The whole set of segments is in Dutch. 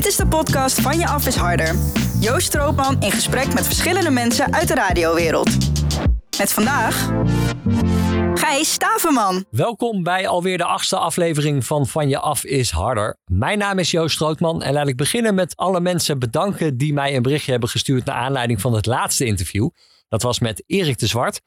Dit is de podcast Van Je Af is Harder. Joost Stroopman in gesprek met verschillende mensen uit de radiowereld. Met vandaag... Gijs Staverman. Welkom bij alweer de achtste aflevering van Van Je Af is Harder. Mijn naam is Joost Strootman en laat ik beginnen met alle mensen bedanken die mij een berichtje hebben gestuurd naar aanleiding van het laatste interview. Dat was met Erik de Zwart.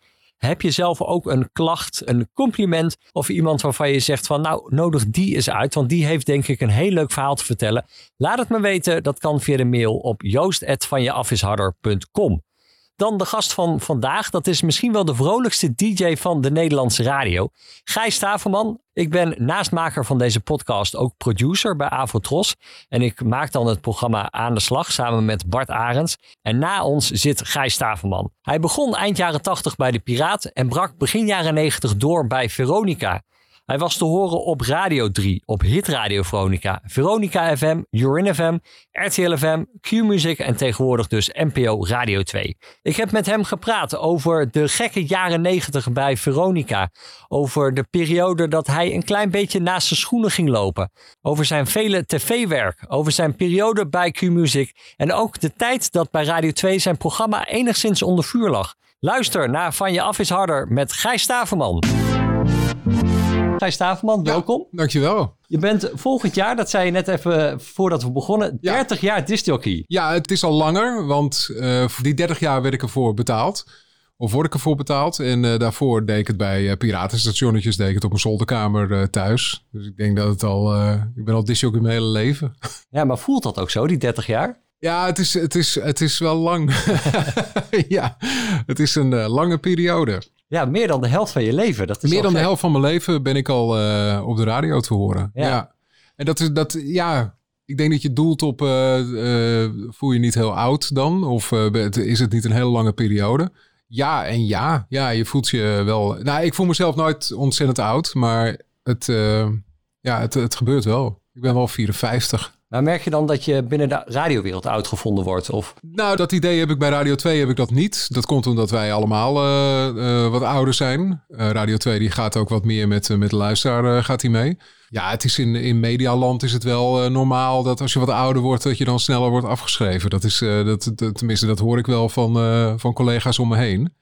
Heb je zelf ook een klacht, een compliment of iemand waarvan je zegt van nou nodig die eens uit, want die heeft denk ik een heel leuk verhaal te vertellen. Laat het me weten, dat kan via de mail op joost.vanjeafisharder.com. Dan de gast van vandaag, dat is misschien wel de vrolijkste DJ van de Nederlandse radio. Gijs Staverman. Ik ben naastmaker van deze podcast ook producer bij Avotros. En ik maak dan het programma Aan de Slag samen met Bart Arends. En na ons zit Gijs Staverman. Hij begon eind jaren 80 bij de Piraat en brak begin jaren 90 door bij Veronica. Hij was te horen op Radio 3, op Hit Radio Veronica, Veronica FM, Urin FM, RTL FM, Q-Music en tegenwoordig dus NPO Radio 2. Ik heb met hem gepraat over de gekke jaren 90 bij Veronica. Over de periode dat hij een klein beetje naast zijn schoenen ging lopen. Over zijn vele tv-werk. Over zijn periode bij Q-Music. En ook de tijd dat bij Radio 2 zijn programma enigszins onder vuur lag. Luister naar Van Je Af is Harder met Gijs Staverman. Gijs Staverman, welkom. Dankjewel. Je bent volgend jaar, dat zei je net even voordat we begonnen, 30 jaar discjockey. Ja, het is al langer, want uh, voor die 30 jaar werd ik ervoor betaald. Of word ik ervoor betaald. En uh, daarvoor deed ik het bij uh, piratenstationnetjes, deed ik het op mijn zolderkamer thuis. Dus ik denk dat het al, ik ben al disjockey mijn hele leven. Ja, maar voelt dat ook zo, die 30 jaar? Ja, het is, het is, het is wel lang. ja, het is een lange periode. Ja, meer dan de helft van je leven. Dat is meer dan de helft van mijn leven ben ik al uh, op de radio te horen. Ja. ja. En dat is dat, ja. Ik denk dat je doelt op, uh, uh, voel je niet heel oud dan? Of is het niet een hele lange periode? Ja en ja. Ja, je voelt je wel... Nou, ik voel mezelf nooit ontzettend oud, maar het, ja, het, het gebeurt wel. Ik ben wel 54. Maar merk je dan dat je binnen de radiowereld uitgevonden wordt? Of? Nou, dat idee heb ik bij Radio 2 heb ik dat niet. Dat komt omdat wij allemaal uh, uh, wat ouder zijn. Uh, Radio 2 die gaat ook wat meer met, met de luisteraar gaat hij mee. Ja, het is in, in medialand is het wel normaal dat als je wat ouder wordt, dat je dan sneller wordt afgeschreven. Dat is, dat, dat, tenminste, dat hoor ik wel van, van collega's om me heen.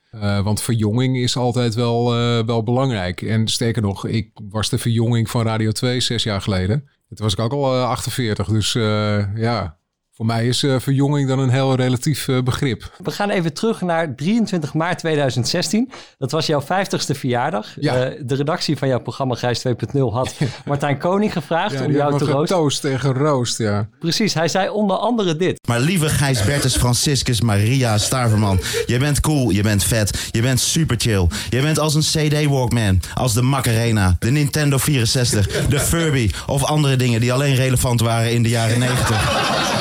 want verjonging is altijd wel, wel belangrijk. En sterker nog, ik was de verjonging van Radio 2 zes jaar geleden. Toen was ik ook al 48, eh, dus uh, ja, voor mij is uh, verjonging dan een heel relatief uh, begrip. We gaan even terug naar 23 maart 2016. Dat was jouw 50ste verjaardag. Ja. Uh, de redactie van jouw programma Grijs 2.0 had Martijn Koning gevraagd ja, om jou te roosten. Toast en geroost, ja. Precies, hij zei onder andere dit. Maar lieve Gijs Bertus Franciscus Maria Staverman. Je bent cool, je bent vet, je bent super chill. Je bent als een CD Walkman, als de Macarena, de Nintendo 64, de Furby of andere dingen die alleen relevant waren in de jaren 90.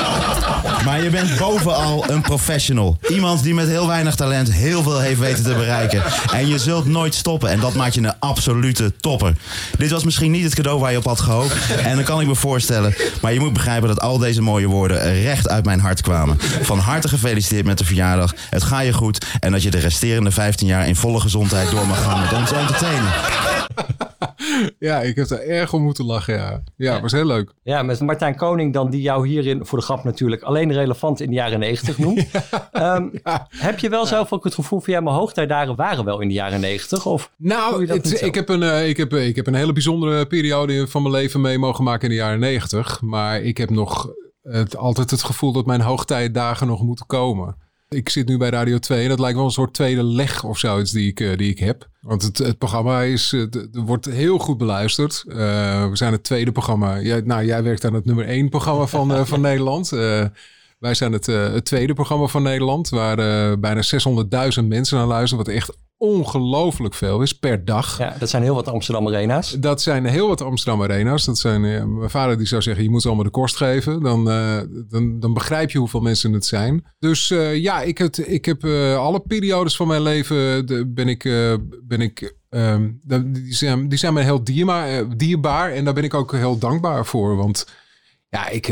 Maar je bent bovenal een professional. Iemand die met heel weinig talent heel veel heeft weten te bereiken. En je zult nooit stoppen. En dat maakt je een absolute topper. Dit was misschien niet het cadeau waar je op had gehoopt. En dan kan ik me voorstellen. Maar je moet begrijpen dat al deze mooie woorden recht uit mijn hart kwamen. Van harte gefeliciteerd met de verjaardag. Het gaat je goed. En dat je de resterende 15 jaar in volle gezondheid door mag gaan met ons entertainen. ja, ik heb er erg om moeten lachen, ja. Ja, was heel leuk. Ja, met Martijn Koning dan, die jou hierin, voor de grap natuurlijk, alleen relevant in de jaren negentig noemt. Ehm, heb je wel zelf ook het gevoel van, ja, mijn hoogtijdagen waren wel in de jaren negentig? Of nou, het, ik, heb een, uh, ik, heb, ik heb een hele bijzondere periode van mijn leven mee mogen maken in de jaren negentig. Maar ik heb nog het, altijd het gevoel dat mijn hoogtijdagen nog moeten komen. Ik zit nu bij Radio 2 en dat lijkt wel een soort tweede leg of zoiets die ik, uh, die ik heb. Want het, het programma is, uh, wordt heel goed beluisterd. Uh, we zijn het tweede programma. Jij, nou, jij werkt aan het nummer één programma van, van Nederland. wij zijn het, het tweede programma van Nederland, waar bijna 600.000 mensen naar luisteren. Wat echt ongelooflijk veel is per dag. Ja, dat zijn heel wat Amsterdam Arena's. Dat zijn heel wat Amsterdam Arena's. Dat zijn, uh, mijn vader die zou zeggen, je moet allemaal de kost geven. Dan, uh, dan, dan begrijp je hoeveel mensen het zijn. Dus uh, ja, ik, het, ik heb alle periodes van mijn leven de, ben ik... ben ik um, die, zijn, die zijn me heel dierbaar, dierbaar en daar ben ik ook heel dankbaar voor. Want ja, ik,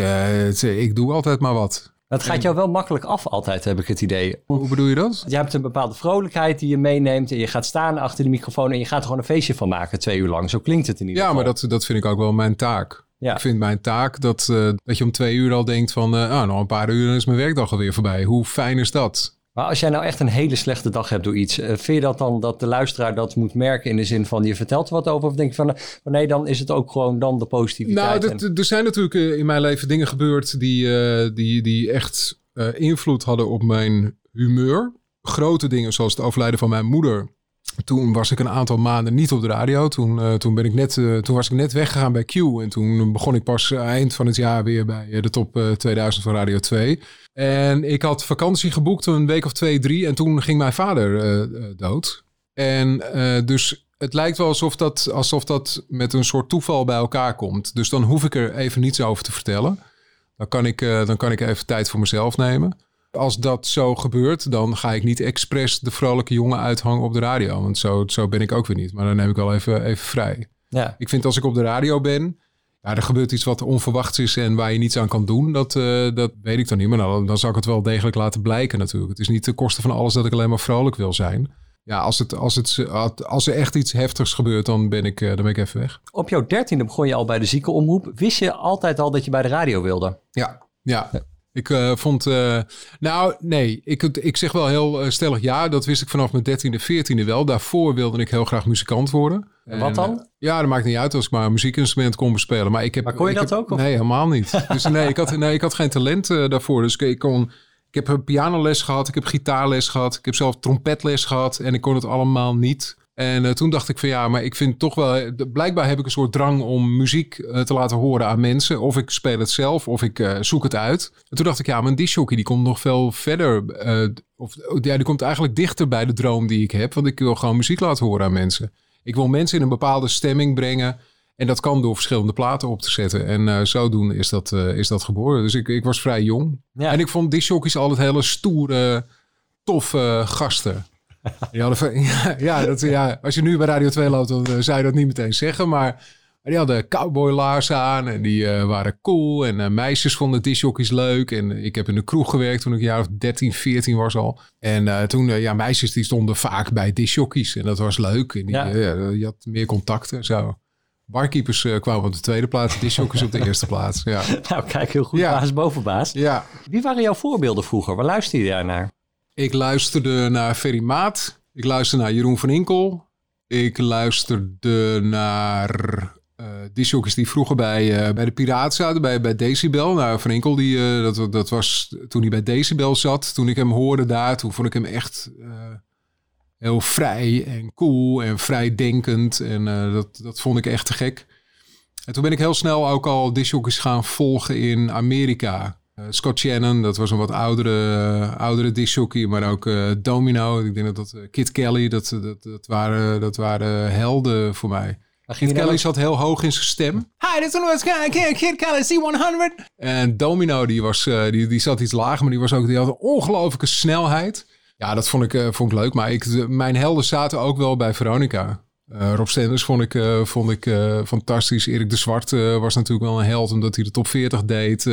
ik doe altijd maar wat. Het gaat jou wel makkelijk af altijd, heb ik het idee. Hoe bedoel je dat? Je hebt een bepaalde vrolijkheid die je meeneemt en je gaat staan achter de microfoon en je gaat er gewoon een feestje van maken twee uur lang. Zo klinkt het in ieder ja, geval. Ja, maar dat, dat vind ik ook wel mijn taak. Ja. Ik vind mijn taak dat, eh, dat je om twee uur al denkt van... eh ah, nog een paar uur is mijn werkdag alweer voorbij. Hoe fijn is dat? Maar als jij nou echt een hele slechte dag hebt door iets, eh, vind je dat dan dat de luisteraar dat moet merken in de zin van je vertelt er wat over? Of denk je van, eh, nee, dan is het ook gewoon dan de positiviteit? Nou, en- er zijn natuurlijk eh, in mijn leven dingen gebeurd die, die, die echt invloed hadden op mijn humeur. Grote dingen zoals het overlijden van mijn moeder. Toen was ik een aantal maanden niet op de radio. Toen, eh, toen, ben ik net, eh, toen was ik net weggegaan bij Q. En toen begon ik pas eind van het jaar weer bij eh, de top eh, 2000 van Radio 2. En ik had vakantie geboekt een week of twee, drie. En toen ging mijn vader dood. En dus het lijkt wel alsof dat, alsof dat met een soort toeval bij elkaar komt. Dus dan hoef ik er even niets over te vertellen. Dan kan ik, dan kan ik even tijd voor mezelf nemen. Als dat zo gebeurt, dan ga ik niet expres de vrolijke jongen uithangen op de radio. Want zo, zo ben ik ook weer niet. Maar dan neem ik wel even, even vrij. ja. Ik vind als ik op de radio ben, ja, er gebeurt iets wat onverwachts is en waar je niets aan kan doen. Dat, eh, dat weet ik dan niet. Maar dan, dan zal ik het wel degelijk laten blijken natuurlijk. Het is niet ten koste van alles dat ik alleen maar vrolijk wil zijn. Ja, als, het, als, het, als er echt iets heftigs gebeurt, dan ben ik, eh, dan ben ik even weg. Op jouw dertiende begon je al bij de ziekenomroep. Wist je altijd al dat je bij de radio wilde? Ja, ja. Ik eh, vond, eh, nou nee, ik, ik zeg wel heel eh, stellig ja. Dat wist ik vanaf mijn dertiende, veertiende wel. Daarvoor wilde ik heel graag muzikant worden. En wat dan? ja, dat maakt niet uit als ik maar een muziekinstrument kon bespelen. Maar, ik heb, Maar kon je ik dat heb- ook, of? Nee, helemaal niet. Dus nee, ik had, nee, ik had geen talent daarvoor. Dus ik, ik kon... Ik heb een pianoles gehad, ik heb gitaarles gehad, ik heb zelf trompetles gehad en ik kon het allemaal niet. En eh, toen dacht ik van ja, maar ik vind toch wel, eh, blijkbaar heb ik een soort drang om muziek eh, te laten horen aan mensen. Of ik speel het zelf, of ik zoek het uit. En toen dacht ik ja, een discjockey die komt nog veel verder. of ja, die komt eigenlijk dichter bij de droom die ik heb. Want ik wil gewoon muziek laten horen aan mensen. Ik wil mensen in een bepaalde stemming brengen. En dat kan door verschillende platen op te zetten. En eh zodoende is dat, is dat geboren. Dus ik, ik was vrij jong. Ja. En ik vond discjockeys altijd hele stoere, toffe gasten. Die hadden, van- ja, ja, dat, ja, als je nu bij Radio 2 loopt, dan eh, zou je dat niet meteen zeggen. Maar, die hadden cowboylaarzen aan en die eh, waren cool. En eh, meisjes vonden discjockeys leuk. En ik heb in de kroeg gewerkt toen ik een jaar of 13, 14 was al. En toen, ja, meisjes die stonden vaak bij discjockeys. En dat was leuk. En die, Ja. je had meer contacten en zo. Barkeepers kwamen op de tweede plaats, discjockeys op de eerste plaats. Ja. Nou, kijk, heel goed. Ja. Baas boven baas. ja, Wie waren jouw voorbeelden vroeger? Waar luisterde je daar naar? Ik luisterde naar Ferry Maat. Ik luisterde naar Jeroen van Inkel. Ik luisterde naar eh discjockeys die vroeger bij, eh, bij de Piraten zaten, bij, bij Decibel. Nou, van Inkel, die, eh, dat, dat was toen hij bij Decibel zat. Toen ik hem hoorde daar, toen vond ik hem echt heel vrij en cool en vrijdenkend. En dat, dat vond ik echt te gek. En toen ben ik heel snel ook al discjockeys gaan volgen in Amerika. Eh, Scott Shannon, dat was een wat oudere, oudere discjockey, maar ook eh, Domino. Ik denk dat dat Kid Kelly, dat, dat, dat, waren, dat waren helden voor mij. Kid je Kelly zat heel hoog in zijn stem. Hi, this one was Kid Kelly C100. En Domino, die, was, die, die zat iets lager, maar die, was ook, die had een ongelofelijke snelheid. Ja, dat vond ik, vond ik leuk. Maar ik, mijn helden zaten ook wel bij Veronica. Eh, Rob Stenders vond ik, eh, vond ik eh, fantastisch. Erik de Zwart was natuurlijk wel een held omdat hij de top 40 deed.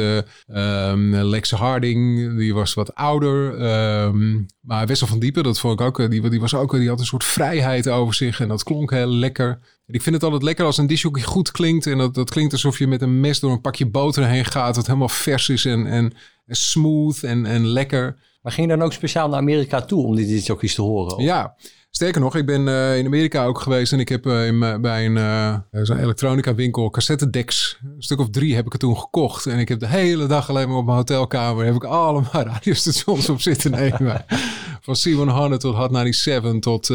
Ehm, Lex Harding, die was wat ouder. Ehm, maar Wessel van Diepen, dat vond ik ook. Die, die, was ook die had een soort vrijheid over zich en dat klonk heel lekker. En ik vind het altijd lekker als een disjockey goed klinkt. En dat, dat klinkt alsof je met een mes door een pakje boter heen gaat. Dat helemaal vers is en, en, en smooth en, en lekker. Maar ging je dan ook speciaal naar Amerika toe om die discjockeys te horen? Ja, sterker nog, ik ben eh, in Amerika ook geweest en ik heb eh, in, bij een, eh, zo'n elektronica winkel cassettedecks, een stuk of drie heb ik er toen gekocht. En ik heb de hele dag alleen maar op mijn hotelkamer, heb ik allemaal radiostations op zitten nemen. Van C100 tot Hot 97 tot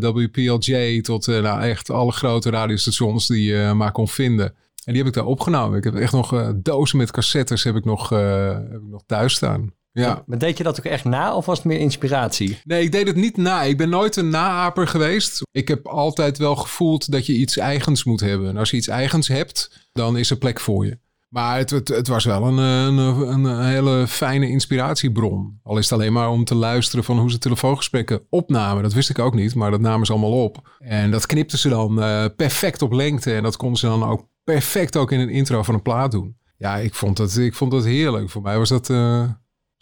WPLJ tot nou, echt alle grote radiostations die je maar kon vinden. En die heb ik daar opgenomen. Ik heb echt nog dozen met cassettes heb ik nog, heb ik nog thuis staan. Ja. Maar deed je dat ook echt na of was het meer inspiratie? Nee, ik deed het niet na. Ik ben nooit een naaper geweest. Ik heb altijd wel gevoeld dat je iets eigens moet hebben. En als je iets eigens hebt, dan is er plek voor je. Maar het, het, het was wel een, een, een, hele fijne inspiratiebron. Al is het alleen maar om te luisteren van hoe ze telefoongesprekken opnamen. Dat wist ik ook niet, maar dat namen ze allemaal op. En dat knipten ze dan eh, perfect op lengte. En dat konden ze dan ook perfect ook in een intro van een plaat doen. Ja, ik vond dat, ik vond dat heerlijk. Voor mij was dat eh,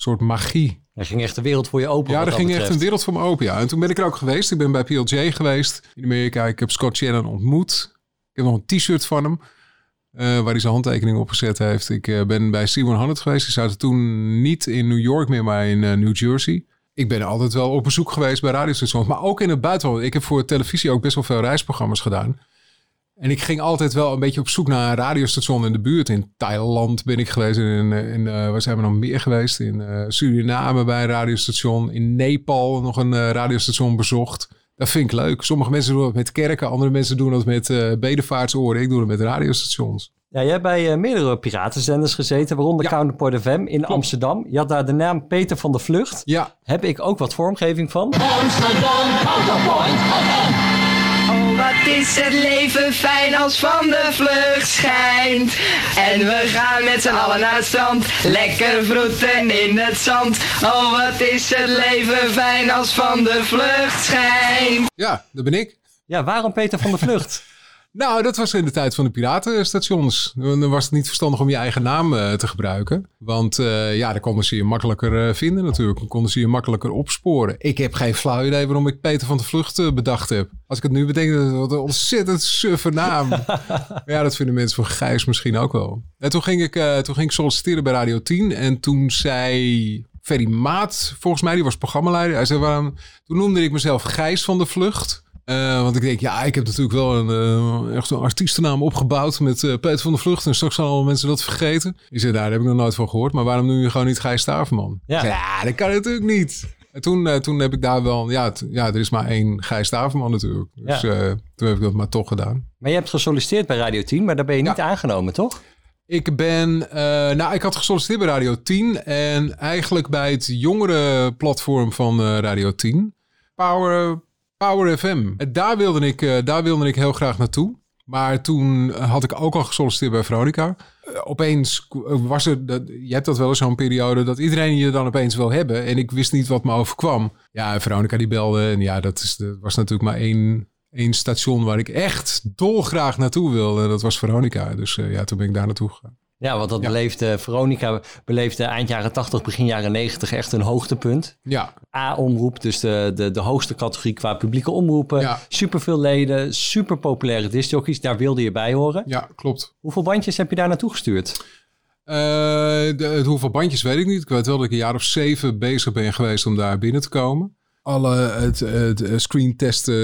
soort magie. Er ging echt de wereld voor je open. Ja, er ging echt een wereld voor me open. Ja. En toen ben ik er ook geweest. Ik ben bij PLJ geweest in Amerika. Ik heb Scott Shannon ontmoet. Ik heb nog een t-shirt van hem. eh, waar hij zijn handtekening op gezet heeft. Ik eh, ben bij C100 geweest. Die zaten toen niet in New York meer, maar in eh, New Jersey. Ik ben altijd wel op bezoek geweest bij radiostations, maar ook in het buitenland. Ik heb voor televisie ook best wel veel reisprogramma's gedaan. En ik ging altijd wel een beetje op zoek naar een radiostation in de buurt. In Thailand ben ik geweest. In, in, uh, waar zijn we nog meer geweest? In uh, Suriname bij een radiostation. In Nepal nog een uh, radiostation bezocht. Dat vind ik leuk. Sommige mensen doen dat met kerken. Andere mensen doen dat met bedevaartsoren. Ik doe het met radiostations. Ja, jij hebt bij meerdere piratenzenders gezeten. Waaronder ja. Counterport FM in Klopt. Amsterdam. Je had daar de naam Peter van de Vlucht. Ja. Heb ik ook wat vormgeving van. Amsterdam, Counterpoint FM. Wat is het leven fijn als van de vlucht schijnt. En we gaan met z'n allen naar het strand, lekker vroeten in het zand. Oh, wat is het leven fijn als van de vlucht schijnt. Ja, dat ben ik. Ja, waarom Peter van de Vlucht? Nou, dat was in de tijd van de piratenstations. Dan was het niet verstandig om je eigen naam uh, te gebruiken. Want uh, ja, dan konden ze je makkelijker uh, vinden natuurlijk. Dan konden ze je makkelijker opsporen. Ik heb geen flauw idee waarom ik Peter van de Vlucht bedacht heb. Als ik het nu bedenk, dat wat een ontzettend suffe naam. ja, dat vinden mensen van Gijs misschien ook wel. En toen ging ik, toen ging ik solliciteren bij Radio 10. En toen zei Ferry Maat, volgens mij, die was programmaleider. Hij zei, waarom... Toen noemde ik mezelf Gijs van de Vlucht. Uh, want ik denk, ja, ik heb natuurlijk wel een, uh, echt een artiestennaam opgebouwd met uh, Peter van der Vlucht. En straks gaan alle mensen dat vergeten. Die zei, daar heb ik nog nooit van gehoord. Maar waarom noem je gewoon niet Gijs Staverman? Ja. Zei, ja, dat kan natuurlijk niet. En toen, toen heb ik daar wel, ja, ja, er is maar één Gijs Staverman natuurlijk. Dus ja. toen heb ik dat maar toch gedaan. Maar je hebt gesolliciteerd bij Radio 10, maar daar ben je niet ja. aangenomen, toch? Ik ben, nou, ik had gesolliciteerd bij Radio 10 en eigenlijk bij het jongere platform van Radio 10. Power, Power FM. Daar wilde, ik, uh, daar wilde ik heel graag naartoe. Maar toen had ik ook al gesolliciteerd bij Veronica. Uh, opeens was er, je hebt dat wel eens zo'n periode, dat iedereen je dan opeens wil hebben. En ik wist niet wat me overkwam. Ja, Veronica die belde. En ja, dat, is, was natuurlijk maar één, één station waar ik echt dolgraag naartoe wilde. Dat was Veronica. Dus uh, ja, toen ben ik daar naartoe gegaan. Ja, want dat ja. beleefde Veronica beleefde eind jaren 80, begin jaren 90 echt een hoogtepunt. Ja. A-omroep, dus de, de, de hoogste categorie qua publieke omroepen. Ja. Super veel leden, super populaire discjockeys. Daar wilde je bij horen. Ja, klopt. Hoeveel bandjes heb je daar naartoe gestuurd? Uh, de, hoeveel bandjes weet ik niet. Ik weet wel dat ik een jaar of zeven bezig ben geweest om daar binnen te komen. Alle het, het screentesten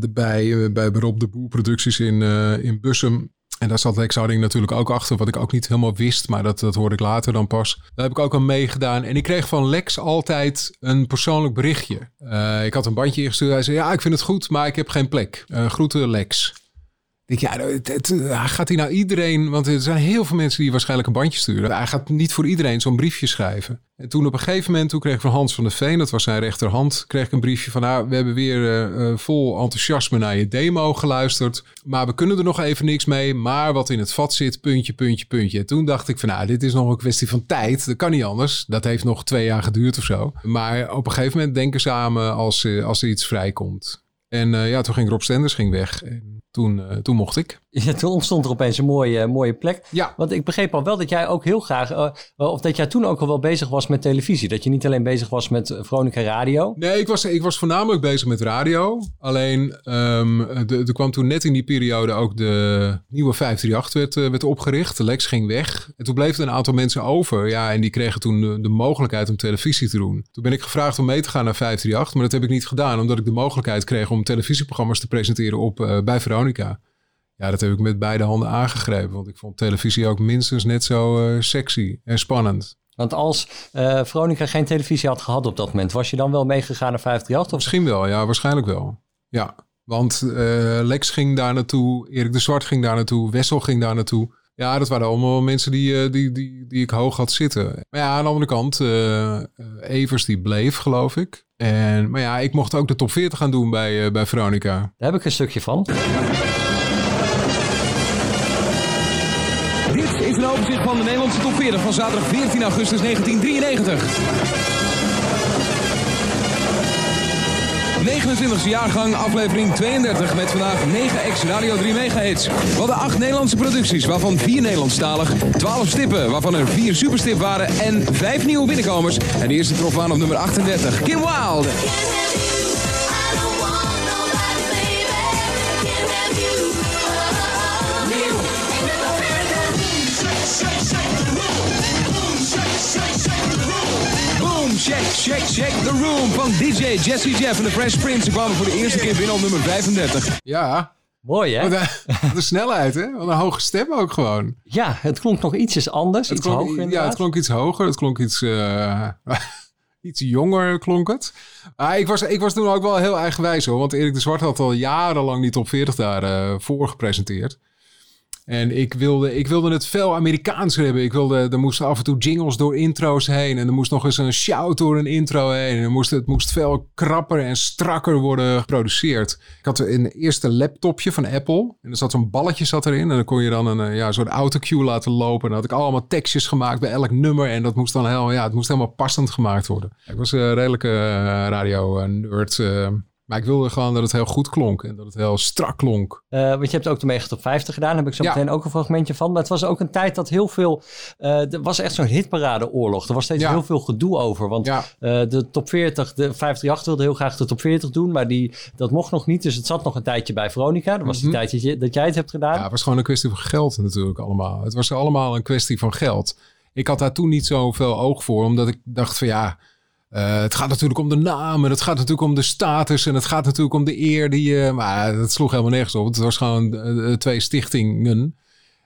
erbij bij Rob de Boer producties in, uh, in Bussum. En daar zat Lex Harding natuurlijk ook achter, wat ik ook niet helemaal wist, maar dat, dat hoorde ik later dan pas. Daar heb ik ook aan meegedaan. En ik kreeg van Lex altijd een persoonlijk berichtje. Uh, ik had een bandje ingestuurd. Hij zei, ja, ik vind het goed, maar ik heb geen plek. Uh, groeten Lex. Denk, ja, het, het, gaat hij nou iedereen... Want er zijn heel veel mensen die waarschijnlijk een bandje sturen. Hij gaat niet voor iedereen zo'n briefje schrijven. En toen op een gegeven moment, toen kreeg ik van Hans van der Veen... dat was zijn rechterhand, kreeg ik een briefje van... nou, we hebben weer uh, uh, vol enthousiasme naar je demo geluisterd... maar we kunnen er nog even niks mee... maar wat in het vat zit, puntje, puntje, puntje. En toen dacht ik van, nou, dit is nog een kwestie van tijd. Dat kan niet anders. Dat heeft nog twee jaar geduurd of zo. Maar op een gegeven moment denken samen als, als er iets vrijkomt. En ja, toen ging Rob Stenders ging weg... En toen, uh, toen mocht ik. Ja, toen ontstond er opeens een mooie, mooie plek. Ja. Want ik begreep al wel dat jij ook heel graag, uh, of dat jij toen ook al wel bezig was met televisie. Dat je niet alleen bezig was met Veronica Radio. Nee, ik was, ik was voornamelijk bezig met radio. Alleen, um, er kwam toen net in die periode ook de nieuwe 538 werd, werd opgericht. Lex ging weg. En toen bleef er een aantal mensen over. Ja, en die kregen toen de, de, mogelijkheid om televisie te doen. Toen ben ik gevraagd om mee te gaan naar 538. Maar dat heb ik niet gedaan, omdat ik de mogelijkheid kreeg om televisieprogramma's te presenteren op, bij Veronica. Ja, dat heb ik met beide handen aangegrepen. Want ik vond televisie ook minstens net zo uh, sexy en spannend. Want als uh, Veronica geen televisie had gehad op dat moment, was je dan wel meegegaan naar 538? Of? Misschien wel, ja, waarschijnlijk wel. Ja, want uh, Lex ging daar naartoe, Erik de Zwart ging daar naartoe, Wessel ging daar naartoe. Ja, dat waren allemaal mensen die, die, die, die ik hoog had zitten. Maar ja, aan de andere kant, Evers die bleef, geloof ik. En, maar ja, ik mocht ook de top 40 gaan doen bij, uh, bij Veronica. Daar heb ik een stukje van. Dit is een overzicht van de Nederlandse top 40 van zaterdag 14 augustus 1993. 29e jaargang, aflevering 32 met vandaag 9 ex Radio 3 megahits. We hadden 8 Nederlandse producties, waarvan 4 Nederlandstalig, 12 stippen, waarvan er 4 superstip waren en 5 nieuwe binnenkomers. En de eerste trof aan op nummer 38, Kim Wilde. Check, check, check the room van DJ Jesse Jeff en de Fresh Prince. Ze kwamen voor de eerste keer binnen op nummer 35. Ja, Mooi hè? wat een, wat een snelheid hè? Wat een hoge stem ook gewoon. Ja, het klonk nog ietsjes anders, Het iets klonk, hoger ja, het klonk iets hoger. Het klonk iets, eh, iets jonger klonk het. Ah, ik, was, ik was toen ook wel heel eigenwijs hoor. Want Erik de Zwart had al jarenlang die top 40 daar eh, voor gepresenteerd. En ik wilde, ik wilde het veel Amerikaanser hebben. Ik wilde, er moesten af en toe jingles door intro's heen. En er moest nog eens een shout door een intro heen. En moest, het moest veel krapper en strakker worden geproduceerd. Ik had een eerste laptopje van Apple. En er zat zo'n balletje zat erin. En dan kon je dan een eh, ja, soort autocue laten lopen. En dan had ik allemaal tekstjes gemaakt bij elk nummer. En dat moest dan heel, ja, het moest helemaal passend gemaakt worden. Ik was een redelijke eh, radio-nerd. Maar ik wilde gewoon dat het heel goed klonk. En dat het heel strak klonk. Eh, want je hebt ook de Mega Top 50 gedaan. Daar heb ik zo Ja. meteen ook een fragmentje van. Maar het was ook een tijd dat heel veel... eh er was echt zo'n hitparadeoorlog. Er was steeds Ja. heel veel gedoe over. Want Ja. eh, de top 40, de 538 wilde heel graag de top 40 doen. Maar die, dat mocht nog niet. Dus het zat nog een tijdje bij Veronica. Dat was die Mhm. tijd dat, je, dat jij het hebt gedaan. Ja, het was gewoon een kwestie van geld natuurlijk allemaal. Het was allemaal een kwestie van geld. Ik had daar toen niet zoveel oog voor, omdat ik dacht van ja, eh, het gaat natuurlijk om de naam en het gaat natuurlijk om de status en het gaat natuurlijk om de eer die je... Maar dat sloeg helemaal nergens op. Het was gewoon eh, twee stichtingen.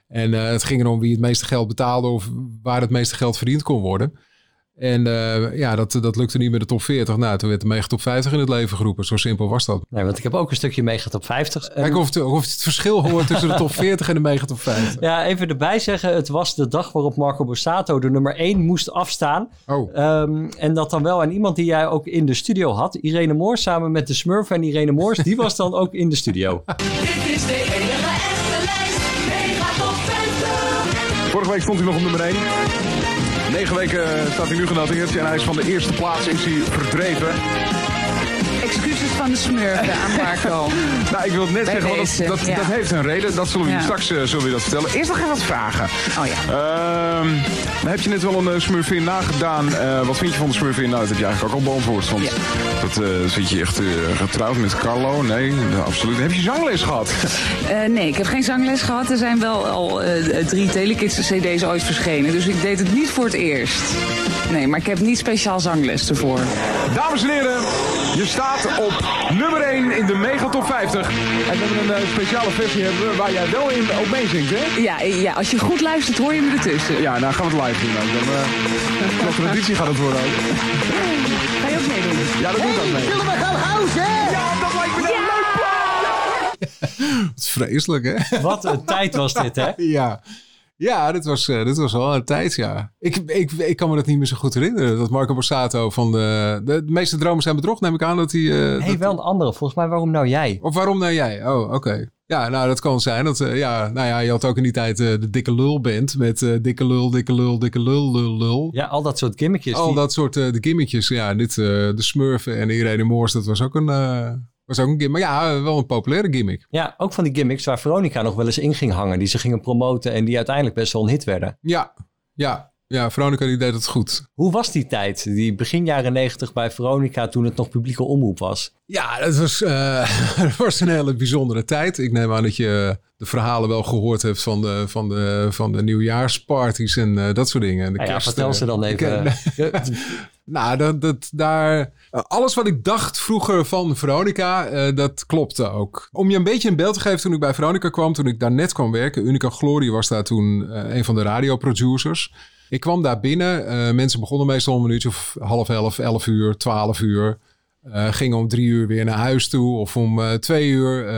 En eh, het ging erom wie het meeste geld betaalde of waar het meeste geld verdiend kon worden. En eh, ja, dat, dat lukte niet met de top 40. Nou, toen werd de mega top 50 in het leven geroepen. Zo simpel was dat. Nee, want ik heb ook een stukje Mega Top 50. En- Kijk of, het, of het verschil hoort tussen de top 40 en de mega top 50. Ja, even erbij zeggen. Het was de dag waarop Marco Borsato de nummer 1 moest afstaan. Oh. Ehm, en dat dan wel aan iemand die jij ook in de studio had. Irene Moors samen met de Smurf en Irene Moors. Die was dan ook in de studio. Dit is de enige echte lijst. Mega top 50. Vorige week stond hij nog op nummer 1. Negen weken staat hij nu genoteerd. En hij is van de eerste plaats is hij verdreven. Van de smurfen aan Marco. Nou, ik wil het net Bij zeggen, deze, dat, dat, ja. dat heeft een reden. Dat zullen we Ja. straks eh, zullen we dat vertellen. Eerst nog even wat vragen. Oh ja. Ehm, heb je net wel een uh, smurfin nagedaan. Eh, wat vind je van de smurfin? Nou, dat heb je eigenlijk ook al beantwoord. Want Ja. dat zit je echt getrouwd met Carlo? Nee, absoluut. Heb je zangles gehad? Eh, nee, ik heb geen zangles gehad. Er zijn wel al drie Telekids cd's ooit verschenen. Dus ik deed het niet voor het eerst. Nee, maar ik heb niet speciaal zangles ervoor. Dames en heren, je staat op nummer 1 in de Mega Top 50. En we hebben een eh, speciale versie hebben waar jij wel in op meezingt, hè? Ja, eh, ja, als je goed luistert hoor je me ertussen. Ja, nou gaan we het live doen ook. Dan, eh wat traditie gaat het worden ook. Ga je ook meedoen? Ja, dat doet dat mee. Zullen we gaan houden? Ja, dat lijkt me een leuk plan! Het is vreselijk, hè? Wat een tijd was dit, hè? Ja. Ja, dit was, eh, dit was wel een tijd, ja. Ik, ik, ik kan me dat niet meer zo goed herinneren. Dat Marco Borsato van de... De, de meeste dromen zijn bedrog, neem ik aan dat hij... eh, Nee, dat- wel een andere. Volgens mij, waarom nou jij? Of waarom nou jij? Oh, oké. Ja, nou, dat kan zijn. Dat, eh, ja, nou ja, je had ook in die tijd de dikke lul band met dikke lul, dikke lul, dikke lul, lul, lul. Ja, al dat soort gimmickjes. Al die- dat soort de gimmickjes. Ja, dit, de Smurfen en Irene Moors, dat was ook een, was ook een gimmick. Maar ja, wel een populaire gimmick. Ja, ook van die gimmicks waar Veronica nog wel eens in ging hangen. Die ze gingen promoten en die uiteindelijk best wel een hit werden. Ja, ja. Ja, Veronica die deed het goed. Hoe was die tijd? Die begin jaren negentig bij Veronica toen het nog publieke omroep was. Ja, dat was, eh, dat was een hele bijzondere tijd. Ik neem aan dat je de verhalen wel gehoord hebt van de, van de, van de nieuwjaarsparties en eh, dat soort dingen. En de Nou ja, kerst, vertel eh, ze dan even. Nou, dat, dat, daar, alles wat ik dacht vroeger van Veronica, dat klopte ook. Om je een beetje een beeld te geven toen ik bij Veronica kwam, toen ik daar net kwam werken. Unica Glory was daar toen een van de radioproducers. Ik kwam daar binnen. eh, mensen begonnen meestal om een uurtje of half elf, elf uur, twaalf uur. Eh, gingen om drie uur weer naar huis toe. Of om eh, twee uur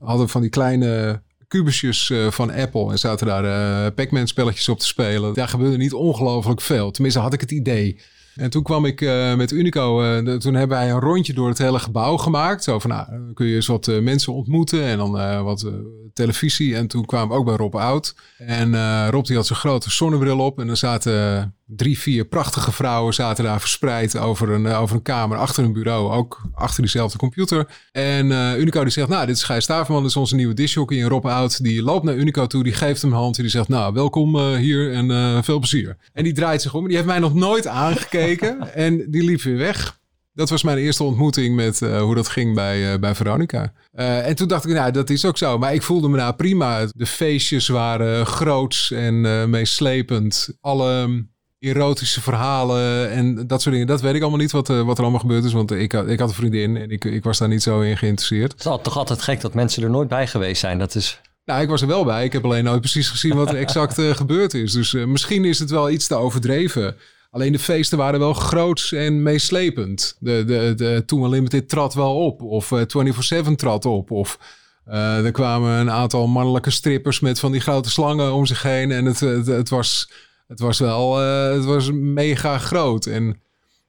hadden van die kleine kubusjes van Apple. En zaten daar Pac-Man spelletjes op te spelen. Daar gebeurde niet ongelooflijk veel. Tenminste had ik het idee. En toen kwam ik eh, met Unico. de- toen hebben wij een rondje door het hele gebouw gemaakt. Zo van, nou, kun je eens wat eh, mensen ontmoeten. En dan wat televisie. En toen kwamen we ook bij Rob Oud. En Rob die had zijn grote zonnebril op. En er zaten drie, vier prachtige vrouwen zaten daar verspreid over een, eh, over een kamer achter een bureau. Ook achter diezelfde computer. En eh, Unico die zegt, nou, dit is Gijs Staverman. Dit is onze nieuwe disjockey. En Rob Oud die loopt naar Unico toe. Die geeft hem een hand. En die zegt, nou, welkom eh, hier en veel plezier. En die draait zich om. En die heeft mij nog nooit aangekeken. en die liep weer weg. Dat was mijn eerste ontmoeting met hoe dat ging bij, bij Veronica. En toen dacht ik, nou, dat is ook zo. Maar ik voelde me nou prima. De feestjes waren groots en meeslepend. Alle erotische verhalen en dat soort dingen. Dat weet ik allemaal niet wat, eh, wat er allemaal gebeurd is. Want ik, had- ik had een vriendin en ik, ik was daar niet zo in geïnteresseerd. Het is al- toch altijd gek dat mensen er nooit bij geweest zijn. Dat is... Nou, ik was er wel bij. Ik heb alleen nooit precies gezien wat er exact eh, gebeurd is. Dus eh, misschien is het wel iets te overdreven. Alleen de feesten waren wel groots en meeslepend. De, de, de Toen Unlimited trad wel op. Of eh 24-7 trad op. Of er kwamen een aantal mannelijke strippers met van die grote slangen om zich heen. En het, het, het, was, het was wel eh, het was mega groot. En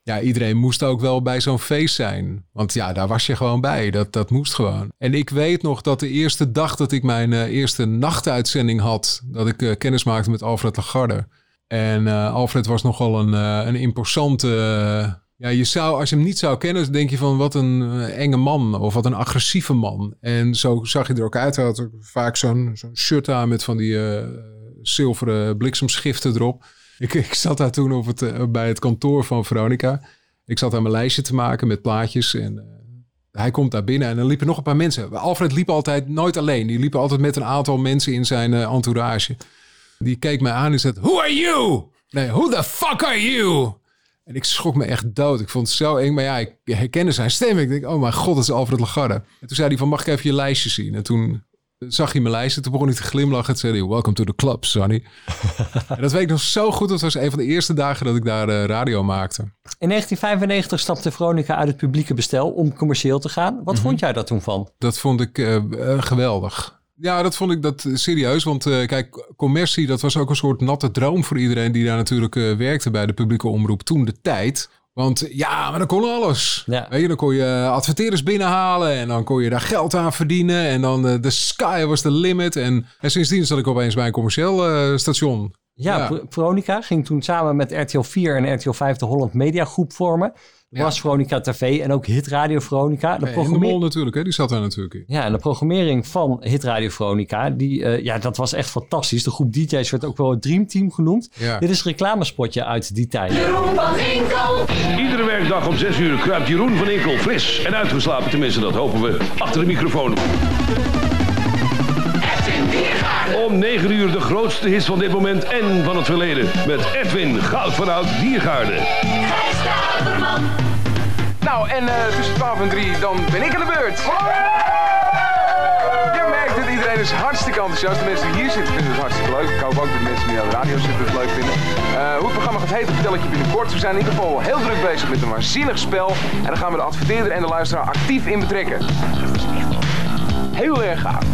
ja, iedereen moest ook wel bij zo'n feest zijn. Want ja, daar was je gewoon bij. Dat, dat moest gewoon. En ik weet nog dat de eerste dag dat ik mijn eh, eerste nachtuitzending had... dat ik eh, kennis maakte met Alfred Lagarde. En Alfred was nogal een, een imposante... ja, je zou, als je hem niet zou kennen, denk je van wat een enge man of wat een agressieve man. En zo zag hij er ook uit. Hij had vaak zo'n zo'n shirt aan met van die zilveren bliksemschiften erop. Ik, ik zat daar toen op het, eh, bij het kantoor van Veronica. Ik zat aan mijn lijstje te maken met plaatjes. En eh, hij komt daar binnen en er liepen nog een paar mensen. Alfred liep altijd nooit alleen. Die liep altijd met een aantal mensen in zijn eh, entourage. Die keek mij aan en zei: Who are you? Nee, who the fuck are you? En ik schrok me echt dood. Ik vond het zo eng. Maar ja, ik herkende zijn stem. Ik denk, oh mijn god, dat is Alfred Lagarde. En toen zei hij van, mag ik even je lijstje zien? En toen zag hij mijn lijstje. Toen begon hij te glimlachen. En zei hij, welcome to the club, Sonny. en dat weet ik nog zo goed. Dat was een van de eerste dagen dat ik daar eh, radio maakte. In 1995 stapte Veronica uit het publieke bestel om commercieel te gaan. Wat vond jij daar toen van? Dat vond ik eh, eh, geweldig. Ja, dat vond ik dat serieus. Want kijk, commercie, dat was ook een soort natte droom voor iedereen die daar natuurlijk werkte bij de publieke omroep toen de tijd. Want ja, maar dan kon alles. Ja. Weet je, dan kon je adverteerders binnenhalen en dan kon je daar geld aan verdienen. En dan eh, de sky was the limit. En, en sindsdien zat ik opeens bij een commercieel eh, station. Ja, Ja. Ver- Veronica ging toen samen met RTL 4 en RTL 5 de Holland Media Groep vormen. Ja. was Veronica TV en ook Hit Radio Veronica. De programme- mol natuurlijk, hè, die zat daar natuurlijk in. Ja, en de programmering van Hit Radio Veronica, die, eh, ja, dat was echt fantastisch. De groep DJ's werd ook wel het Dreamteam genoemd. Ja. Dit is een reclamespotje uit die tijd. Jeroen van Ginkel. Iedere werkdag om 6 uur kruipt Jeroen van Inkel fris en uitgeslapen, tenminste dat hopen we, achter de microfoon. Diergaarden. Om 9 uur de grootste hits van dit moment en van het verleden met Edwin Goud van Oud Diergaarde. Gijs Staverman. Nou, en eh, tussen 12 en 3 dan ben ik aan de beurt. Je merkt dat iedereen is hartstikke enthousiast. De mensen die hier zitten vinden het hartstikke leuk. Ik hoop ook dat de mensen die aan de radio zitten het leuk vinden. Eh, hoe het programma gaat heten vertel ik je binnenkort. We zijn in ieder geval heel druk bezig met een waanzinnig spel. En dan gaan we de adverteerder en de luisteraar actief in betrekken. Heel erg gaaf.